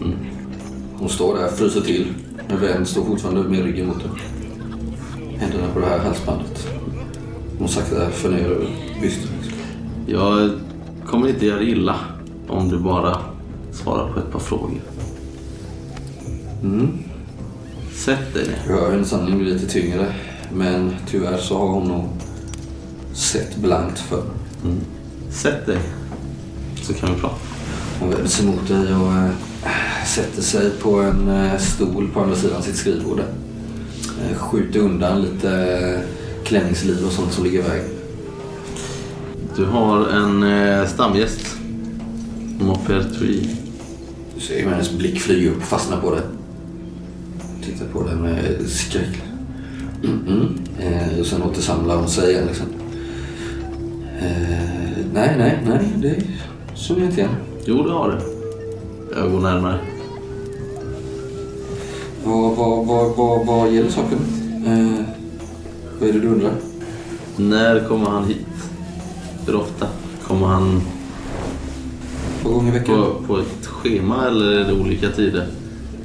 Speaker 6: Mm.
Speaker 5: Hon står där, fryser till. Men vännen står fortfarande med ryggen mot henne. Händerna på det här halsbandet. Hon sakta för ner över bysten.
Speaker 6: Jag kommer inte göra illa om du bara svarar på ett par frågor.
Speaker 5: Mm.
Speaker 6: Sätt dig ner.
Speaker 5: Jag hör hennes andning bli lite tyngre. Men tyvärr så har hon nog sett blankt för.
Speaker 6: Mm. Sätt dig. Så kan vi prata.
Speaker 5: Hon vänder sig mot dig och äh, sätter sig på en äh, stol på andra sidan sitt skrivbord. Äh, skjuter undan lite klänningsliv och sånt som ligger i vägen.
Speaker 6: Du har en eh, stamgäst. Mopertui.
Speaker 5: Du ser hur hennes blick flyger upp och fastnar på det. Tittar på det med skräck. Mm -mm. Eh, och sen återsamlar hon sig igen liksom. Eh, nej, nej, nej. Det känner jag inte igen.
Speaker 6: Jo, det har du. Jag går närmare.
Speaker 5: Vad, vad, vad, vad, vad gäller saken? Eh, vad är det du undrar?
Speaker 6: När kommer han hit? Hur ofta? Kommer han
Speaker 5: Två gånger i veckan?
Speaker 6: på, på ett schema eller är det olika tider?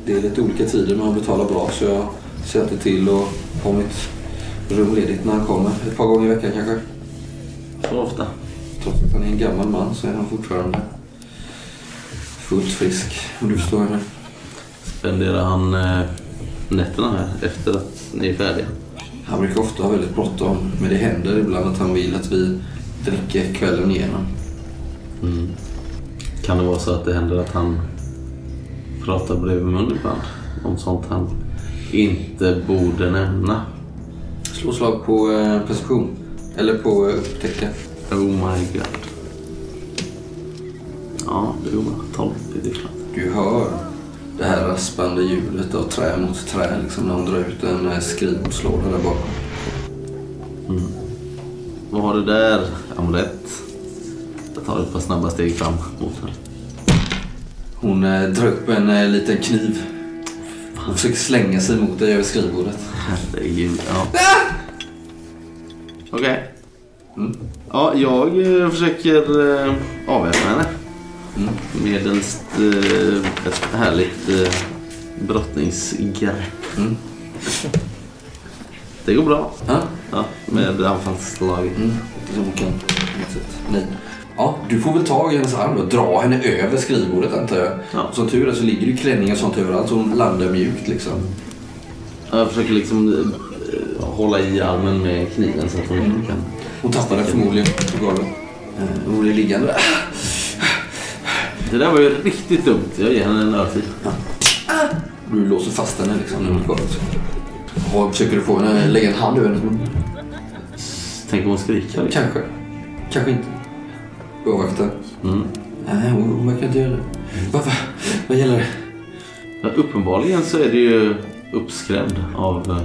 Speaker 5: Det är lite olika tider men han betalar bra så jag alltid till och har mitt rum ledigt när han kommer. Ett par gånger i veckan kanske.
Speaker 6: Så ofta?
Speaker 5: Trots att han är en gammal man så är han fortfarande fullt frisk. Om du förstår henne.
Speaker 6: Spenderar han eh, nätterna här efter att ni är färdiga?
Speaker 5: Han brukar ofta ha väldigt bråttom. Men det händer ibland att han vill att vi dricker kvällen igenom.
Speaker 6: Mm. Kan det vara så att det händer att han pratar bredvid mun ibland? Om sånt han inte borde nämna?
Speaker 5: Slå slag på eh, perception. Eller på eh, upptäcka.
Speaker 6: Oh my god. Ja, det går bra. 12 är klart.
Speaker 5: Du hör det här raspande ljudet av trä mot trä liksom när hon drar ut en eh, skrivbordslåda där bakom.
Speaker 6: Vad har du där? Amulett. Jag tar ett par snabba steg fram mot henne.
Speaker 5: Hon eh, drar upp en eh, liten kniv. Hon försöker slänga sig mot dig över skrivbordet.
Speaker 6: Herregud. Ja. Okej.
Speaker 5: Mm.
Speaker 6: Ja, jag eh, försöker eh, avväpna henne.
Speaker 5: Mm.
Speaker 6: Medelst eh, ett härligt eh, brottningsgrepp.
Speaker 5: Mm.
Speaker 6: Det går bra.
Speaker 5: Ja.
Speaker 6: Ja, med anfallsslag.
Speaker 5: Mm. Som kan. sätt. Nej. Ja, du får väl ta i hennes arm och dra henne över skrivbordet antar jag.
Speaker 6: Ja.
Speaker 5: Som tur är så ligger det klänningar och sånt överallt så hon landar mjukt liksom.
Speaker 6: Jag försöker liksom eh, hålla i armen med kniven så att hon inte kan...
Speaker 5: Hon tappar den förmodligen på golvet. Eh, Hon blir liggande.
Speaker 6: Det där var ju riktigt dumt. Jag ger henne en örfil.
Speaker 5: Du låser fast henne liksom mot golvet. Och försöker du få henne lägga en hand över hennes mun?
Speaker 6: Tänk om hon skriker. liksom.
Speaker 5: Kanske. Kanske inte. Avvakta.
Speaker 6: Mm.
Speaker 5: Nej, hon, hon verkar inte göra det. Vad, vad, vad gäller det?
Speaker 6: Ja, uppenbarligen så är det ju uppskrämd av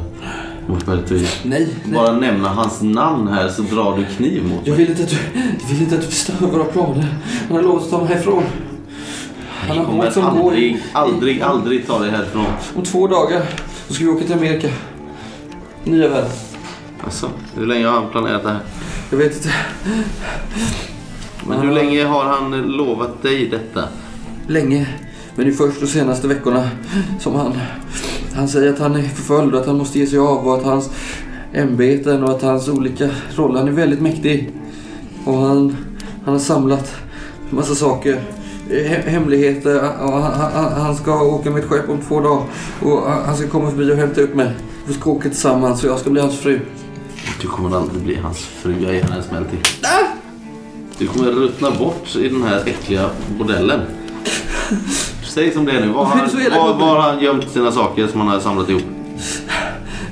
Speaker 6: uh, Mopertui.
Speaker 5: Nej, nej.
Speaker 6: Bara nämna hans namn här så drar du kniv mot
Speaker 5: Jag
Speaker 6: mig.
Speaker 5: vill inte att du, jag vill inte att du förstör våra planer. Han har lovat att ta mig härifrån. Han har
Speaker 6: Jag kommer
Speaker 5: båt som går
Speaker 6: aldrig, aldrig, aldrig ta dig härifrån.
Speaker 5: om två dagar. Då ska vi åka till Amerika. Nya världen.
Speaker 6: Alltså, hur länge har han planerat det här?
Speaker 5: Jag vet inte.
Speaker 6: Men hur länge har han lovat dig detta?
Speaker 5: Länge. Men det är först de senaste veckorna som han... Han säger att han är förföljd och att han måste ge sig av och att hans ämbeten och att hans olika roller... Han är väldigt mäktig. Och han, han har samlat massa saker. He- hemligheter. Och han, ska åka med ett skepp om två dagar. Och han han ska komma förbi och hämta upp mig. Vi ska åka tillsammans och jag ska bli hans fru.
Speaker 6: Du kommer aldrig bli hans fru. Jag ger henne en smäll till. Du kommer ruttna bort i den här äckliga bordellen. Säg som det är nu. Var har, han gömt sina saker som han har samlat ihop?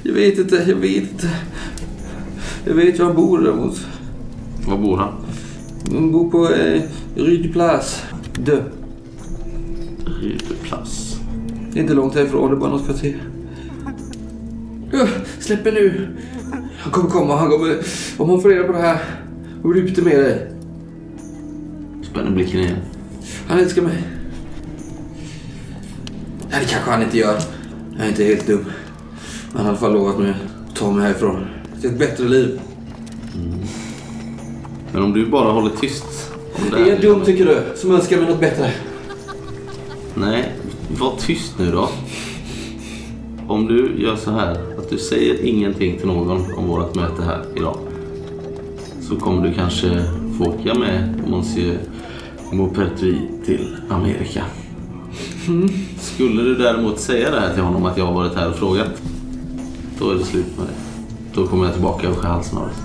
Speaker 5: Jag vet inte, jag vet inte. Jag vet var han bor däremot.
Speaker 6: Var bor han?
Speaker 5: Han bor på eh, Place. Dö. Är inte långt härifrån, det är bara något kvarter. Uh, släpp mig nu. Han kommer komma. Han kommer... Om han får reda på det här och bryter med dig.
Speaker 6: Spänner blicken igen.
Speaker 5: Han älskar mig. Nej, det kanske han inte gör. Jag är inte helt dum. Men han har i alla fall lovat mig att ta mig härifrån. Till ett bättre liv.
Speaker 6: Men om du bara håller tyst om det
Speaker 5: Är
Speaker 6: här.
Speaker 5: jag dum tycker du? Som önskar mig något bättre.
Speaker 6: Nej, var tyst nu då. Om du gör så här att du säger ingenting till någon om vårt möte här idag. Så kommer du kanske få åka med Monsieur Maupertuis till Amerika. Skulle du däremot säga det här till honom att jag har varit här och frågat. Då är det slut med det. Då kommer jag tillbaka och skär halsen av dig.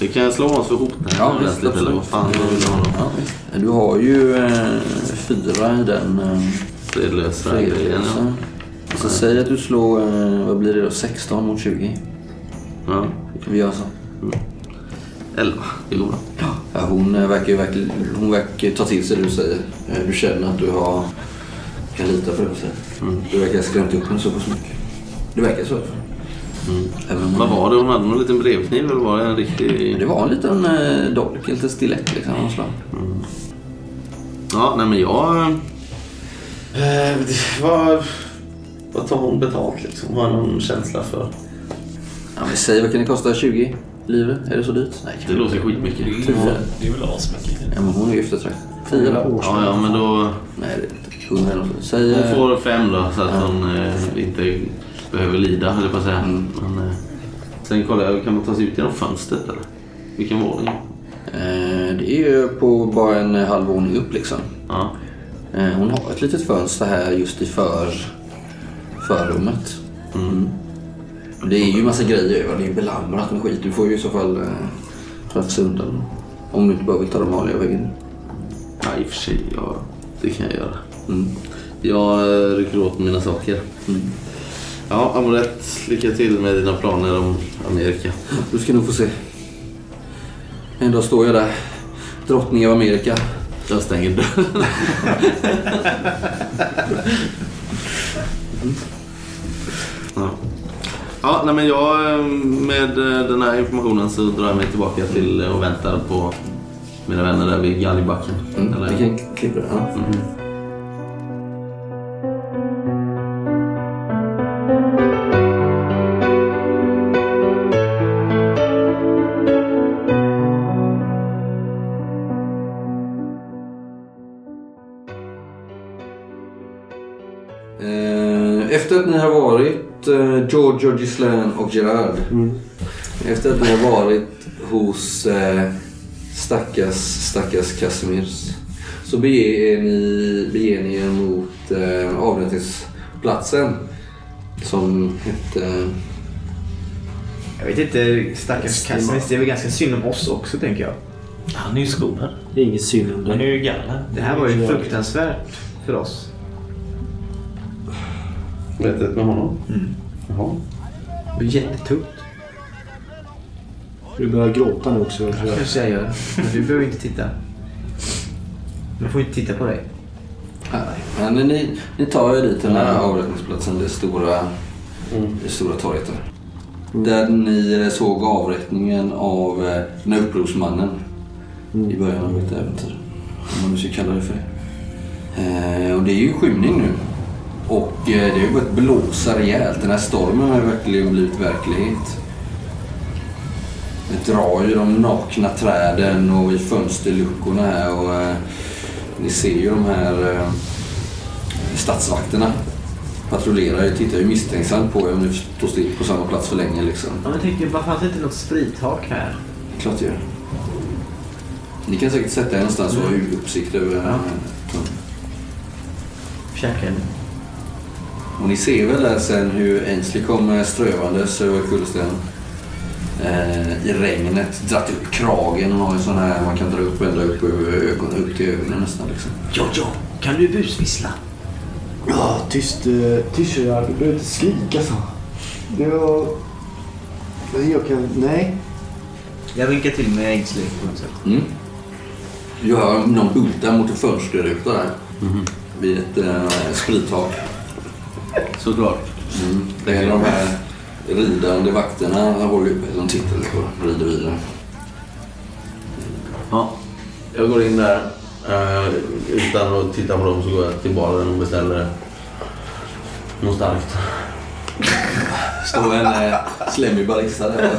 Speaker 6: Det kan jag slå oss för hot här.
Speaker 5: Ja, visst,
Speaker 6: lite, eller vad fan du vill ha honom.
Speaker 5: Ja, visst. Du har ju eh, fyra i den eh,
Speaker 6: Fredlösa grejen. Ja.
Speaker 5: Så säg att du slår, eh, vad blir det då? 16 mot 20.
Speaker 6: Ja.
Speaker 5: Vi gör så.
Speaker 6: 11. Det går bra.
Speaker 5: Ja, hon eh, verkar ju verkligen, hon verkar ta till sig det du säger. Eh, Du känner att du har, kan lita på det du säger.
Speaker 6: Mm.
Speaker 5: Du verkar ha skrämt upp henne så pass mycket. Det verkar så. Även om
Speaker 6: Vad
Speaker 5: hon-
Speaker 6: var det? Hon hade någon liten brevkniv eller var det en riktig...
Speaker 5: Det var en liten eh, dolk, en liten stilett liksom. något slag.
Speaker 6: Ja, nej men jag... Eh, vad, vad tar hon betalt liksom? Har någon känsla för?
Speaker 5: Ja, men säg vad kan det kosta? 20 livet? Är det så dyrt? Nej,
Speaker 6: Det låter skitmycket.
Speaker 8: Det är väl- det är väl asmycket.
Speaker 5: Ja, men hon är ju eftertraktad. 10 då?
Speaker 6: Ja, ja, men då...
Speaker 5: Nej, det är inte. 100 eller något. Säg...
Speaker 6: Hon
Speaker 5: eh,
Speaker 6: får fem då så att hon eh, inte behöver lida, höll jag på att säga.
Speaker 5: Mm.
Speaker 6: Men, eh, sen kollar jag, kan man ta sig ut genom fönstret eller? Vilken våning?
Speaker 5: Eh, det är ju på bara en halv våning upp liksom.
Speaker 6: Ja.
Speaker 5: Eh, hon har ett litet fönster här just i för, förrummet. Mm. Det är ju massa grejer över. Det är belamrat med skit. Du får ju i så fall eh, rafsa undan. Om du inte bara vill ta de vanliga vägen.
Speaker 6: ja, i och för sig. Ja, det kan jag göra.
Speaker 5: Mm.
Speaker 6: Jag eh, rycker åt mina saker.
Speaker 5: Mm.
Speaker 6: Ja, Amorett, lycka till med dina planer om Amerika.
Speaker 5: Du ska nog få se. En dag står jag där. Drottning av Amerika.
Speaker 6: Jag stänger dörren. ja. Ja, nej men jag med eh, den här informationen så drar jag mig tillbaka till eh, och väntar på mina vänner där vid galgbacken.
Speaker 5: Mm.
Speaker 6: Eller-
Speaker 5: Vi kan klippa det. Ja. Eh, eh, Giorgio, Gislaine och Gerard. Efter att ni har varit hos eh, stackars, stackars Casimirs. Så beger ni, beger ni er mot eh, avrättningsplatsen. Som hette...
Speaker 7: Jag vet inte, stackars Cassimis. Det är väl ganska synd om oss också tänker jag.
Speaker 8: Han är ju skolad.
Speaker 4: Det är inget synd om
Speaker 8: Han är ju galen.
Speaker 7: Det här var ju fruktansvärt för oss.
Speaker 6: Mötet med honom? Jaha.
Speaker 7: Det var jättetungt.
Speaker 4: Du börjar gråta nu också.
Speaker 7: kanske jag gör. Men du behöver inte titta. Man får inte titta på dig.
Speaker 5: Nej, men ni, ni tar er dit den här avrättningsplatsen. Det stora, det stora torget där. Där ni såg avrättningen av eh, den här upprorsmannen i början av ert äventyr. Om man nu ska kalla det för det. Eh, och det är ju skymning nu. Och eh, det har ju börjat blåsa rejält. Den här stormen har ju verkligen blivit verklighet. Det drar ju de nakna träden och i fönsterluckorna här. Och, eh, ni ser ju de här eh, stadsvakterna patrullerar ju, tittar ju misstänksamt på er om ni står still på samma plats för länge liksom.
Speaker 7: Ja, men tänk, bara fanns det inte något sprithak här?
Speaker 5: Klart det gör. Ni kan säkert sätta er någonstans och ha uppsikt över
Speaker 7: Ja.
Speaker 5: ja.
Speaker 7: Käka.
Speaker 5: Och ni ser väl där sen hur Ainsley kommer strövandes över kullersten. Eh, I regnet, dratt upp kragen och har en sån här man kan dra upp ända upp över ögonen, upp till ögonen nästan liksom.
Speaker 7: Jojo, kan du busvissla?
Speaker 4: Ja, tyst, eh, tyst Gerard. Du behöver inte skrika så. Det var... Nej, Jag kan... Nej.
Speaker 7: Jag vinkar till med Ainsley på något sätt.
Speaker 5: Mm. Du hör någon bulta mot en fönsterruta där. Vid ett eh, sprittak.
Speaker 6: Såklart.
Speaker 5: Mm. Det är de här ridande vakterna håller de tittar lite på rider vidare.
Speaker 6: Ja, jag går in där. Eh, utan att titta på dem så går jag till baren och beställer något starkt.
Speaker 5: Står en eh, slemmig barista där.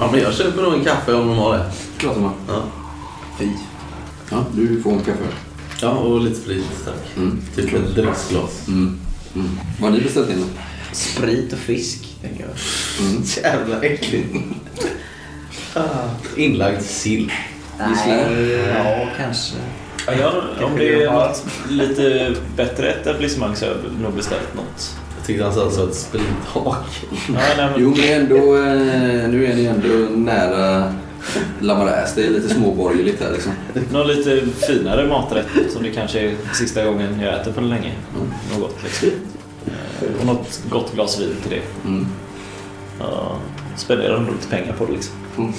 Speaker 6: Ja, men jag köper nog en kaffe om de har det.
Speaker 5: Klart som man.
Speaker 6: Ja,
Speaker 5: Fy. Ja, du får en kaffe.
Speaker 6: Ja och lite sprit tack.
Speaker 5: Mm.
Speaker 6: Typ ett dricksglas.
Speaker 5: Mm. Mm. Vad har ni beställt in?
Speaker 7: Sprit och fisk, tänker jag.
Speaker 5: Mm.
Speaker 6: Jävla äckligt. Ah, Inlagd sill.
Speaker 7: Nej, ja, kanske.
Speaker 8: Ja, jag, om det är något lite bättre etablissemang så har jag nog beställt något.
Speaker 6: Jag tyckte han sa var ett sprithak.
Speaker 8: Ja, nej, men,
Speaker 5: Jo, men ändå, eh, nu är ni ändå nära Lamaräs. Det är lite småborgerligt här liksom.
Speaker 8: någon lite finare maträtt som det kanske är sista gången jag äter på länge. Något gott liksom. Eh, Och något gott glas vin till det.
Speaker 5: Mm.
Speaker 8: Ja, spenderar nog lite pengar på det liksom.
Speaker 5: Mm.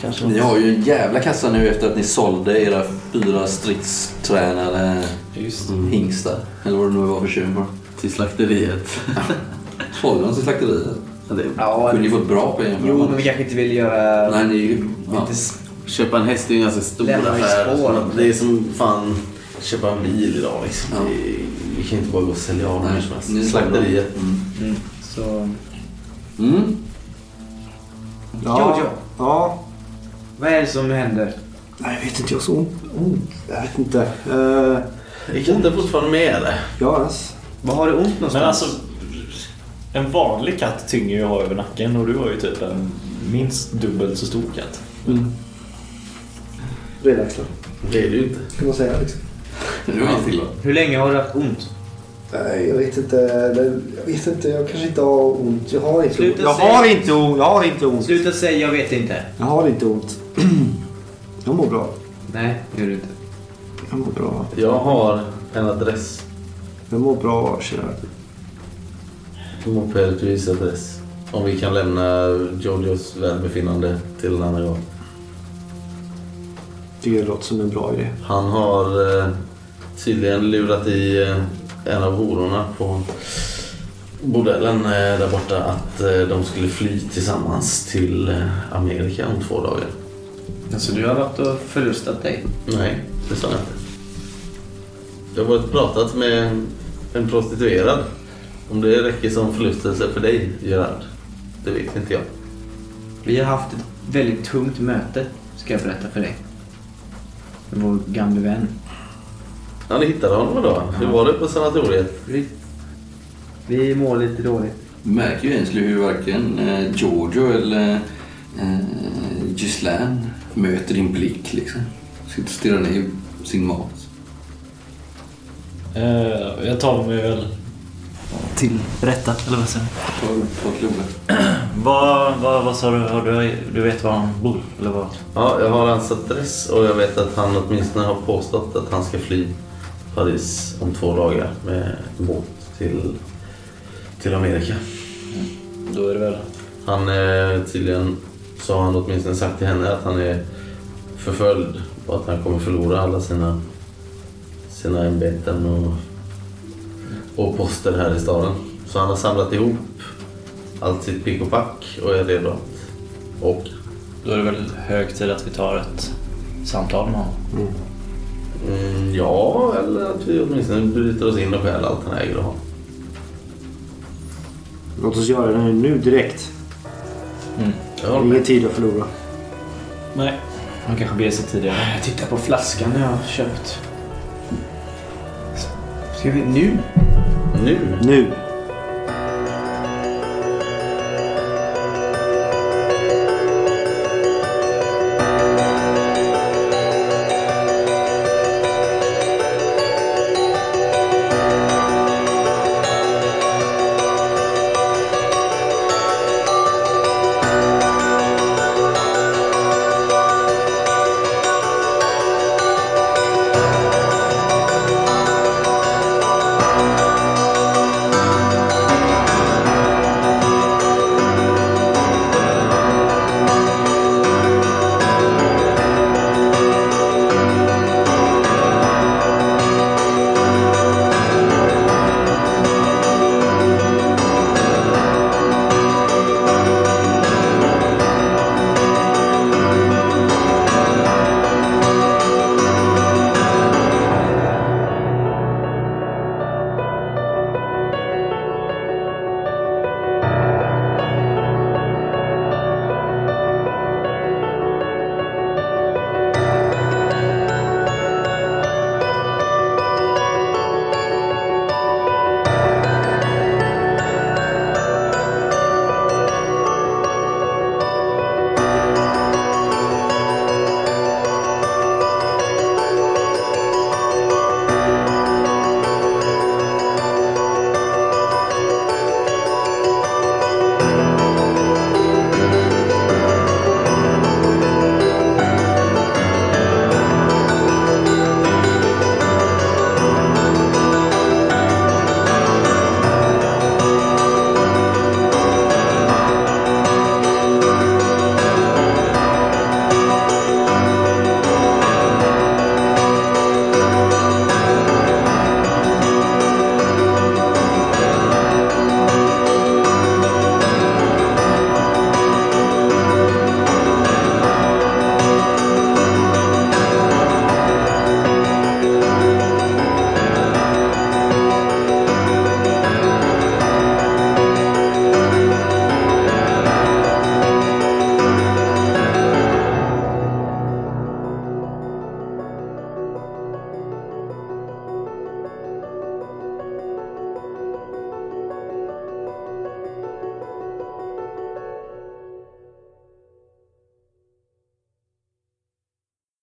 Speaker 8: Kanske
Speaker 5: Ni
Speaker 8: något.
Speaker 5: har ju en jävla kassa nu efter att ni sålde era fyra stridstränade
Speaker 8: Just
Speaker 5: hingstar. Eller vad det nu var för tjuv.
Speaker 6: Till slakteriet.
Speaker 5: Sålde de till slakteriet?
Speaker 6: Ja, det.
Speaker 7: Ja,
Speaker 5: Kunde ni fått bra pengar för
Speaker 7: jo, men vi kanske inte vill göra...
Speaker 5: Nej, ni... Ja.
Speaker 7: Inte
Speaker 6: Köpa en häst är ju en ganska stor
Speaker 7: Lämna
Speaker 6: affär.
Speaker 7: spår.
Speaker 6: Det är som fan köpa en bil idag liksom.
Speaker 5: Ja.
Speaker 6: Vi kan inte bara gå och sälja av hur som helst.
Speaker 5: ni
Speaker 6: Slakteriet.
Speaker 5: Mm.
Speaker 7: Mm. Så...
Speaker 5: Mm.
Speaker 4: Ja.
Speaker 7: Jojo.
Speaker 4: Ja.
Speaker 7: Vad är det som händer?
Speaker 4: Nej, jag vet inte. Jag har så ont. ont. Jag vet inte. Uh,
Speaker 6: Jag kan inte fortfarande med eller?
Speaker 4: ja, alltså.
Speaker 7: Var har du ont någonstans?
Speaker 8: Men alltså, en vanlig katt tynger ju att ha över nacken och du har ju typ en minst dubbelt så stor katt.
Speaker 4: Mm. Breda axlar.
Speaker 6: Det är ju inte.
Speaker 4: Kan man säga liksom.
Speaker 5: Nu är.
Speaker 7: Hur länge har du haft ont?
Speaker 4: Nej, jag vet inte. Jag vet inte. Jag kanske inte har ont. Jag har inte
Speaker 7: Sluta
Speaker 4: ont. Jag
Speaker 7: säga-
Speaker 4: har inte ont. Jag har inte ont.
Speaker 7: Sluta säga jag vet inte.
Speaker 4: Jag har inte ont. Jag mår bra.
Speaker 7: Nej, det gör du inte.
Speaker 4: Jag mår bra.
Speaker 6: Jag har en adress.
Speaker 4: Jag mår bra, kära.
Speaker 6: Mopedvis adress. Om vi kan lämna Jojos välbefinnande till en annan gång.
Speaker 4: Det låter som en bra idé.
Speaker 6: Han har eh, tydligen lurat i eh, en av hororna på bordellen eh, där borta att eh, de skulle fly tillsammans till eh, Amerika om två dagar.
Speaker 7: Alltså du har varit och förlustat dig?
Speaker 6: Nej, det sa jag inte. Jag har varit och pratat med en prostituerad. Om det räcker som förlustelse för dig, Gerard. Det vet inte jag.
Speaker 7: Vi har haft ett väldigt tungt möte, ska jag berätta för dig. Med vår gamle vän.
Speaker 6: Ja, ni hittade honom då? Hur var det på sanatoriet?
Speaker 7: Vi, vi mår lite dåligt.
Speaker 5: Du märker ju egentligen hur varken eh, Giorgio eller eh, Ghislaine möter din blick liksom. Sitter och stirrar ner sin mat.
Speaker 8: Eh, jag tar mig väl till rätta, eller vad säger du?
Speaker 5: På, på kloret.
Speaker 8: Vad, vad, vad sa du? Har du? Du vet var han bor? Eller vad?
Speaker 6: Ja, jag har hans adress och jag vet att han åtminstone har påstått att han ska fly Paris om två dagar med båt till, till Amerika.
Speaker 8: Då är det väl...
Speaker 6: Han är tydligen, så har han åtminstone sagt till henne att han är förföljd och att han kommer förlora alla sina, sina ämbeten och, och poster här i staden. Så han har samlat ihop allt sitt pick och pack och är redo att åka.
Speaker 8: Då är det väl hög tid att vi tar ett samtal med honom.
Speaker 6: Mm, ja, eller att vi åtminstone bryter oss in och stjäl allt han äger och har.
Speaker 4: Låt oss göra det nu direkt.
Speaker 6: Jag håller med.
Speaker 4: Ingen tid att förlora.
Speaker 8: Nej, han kanske beger sig tidigare.
Speaker 7: Jag tittar på flaskan jag har köpt. Ska vi nu?
Speaker 6: Nu?
Speaker 4: Nu!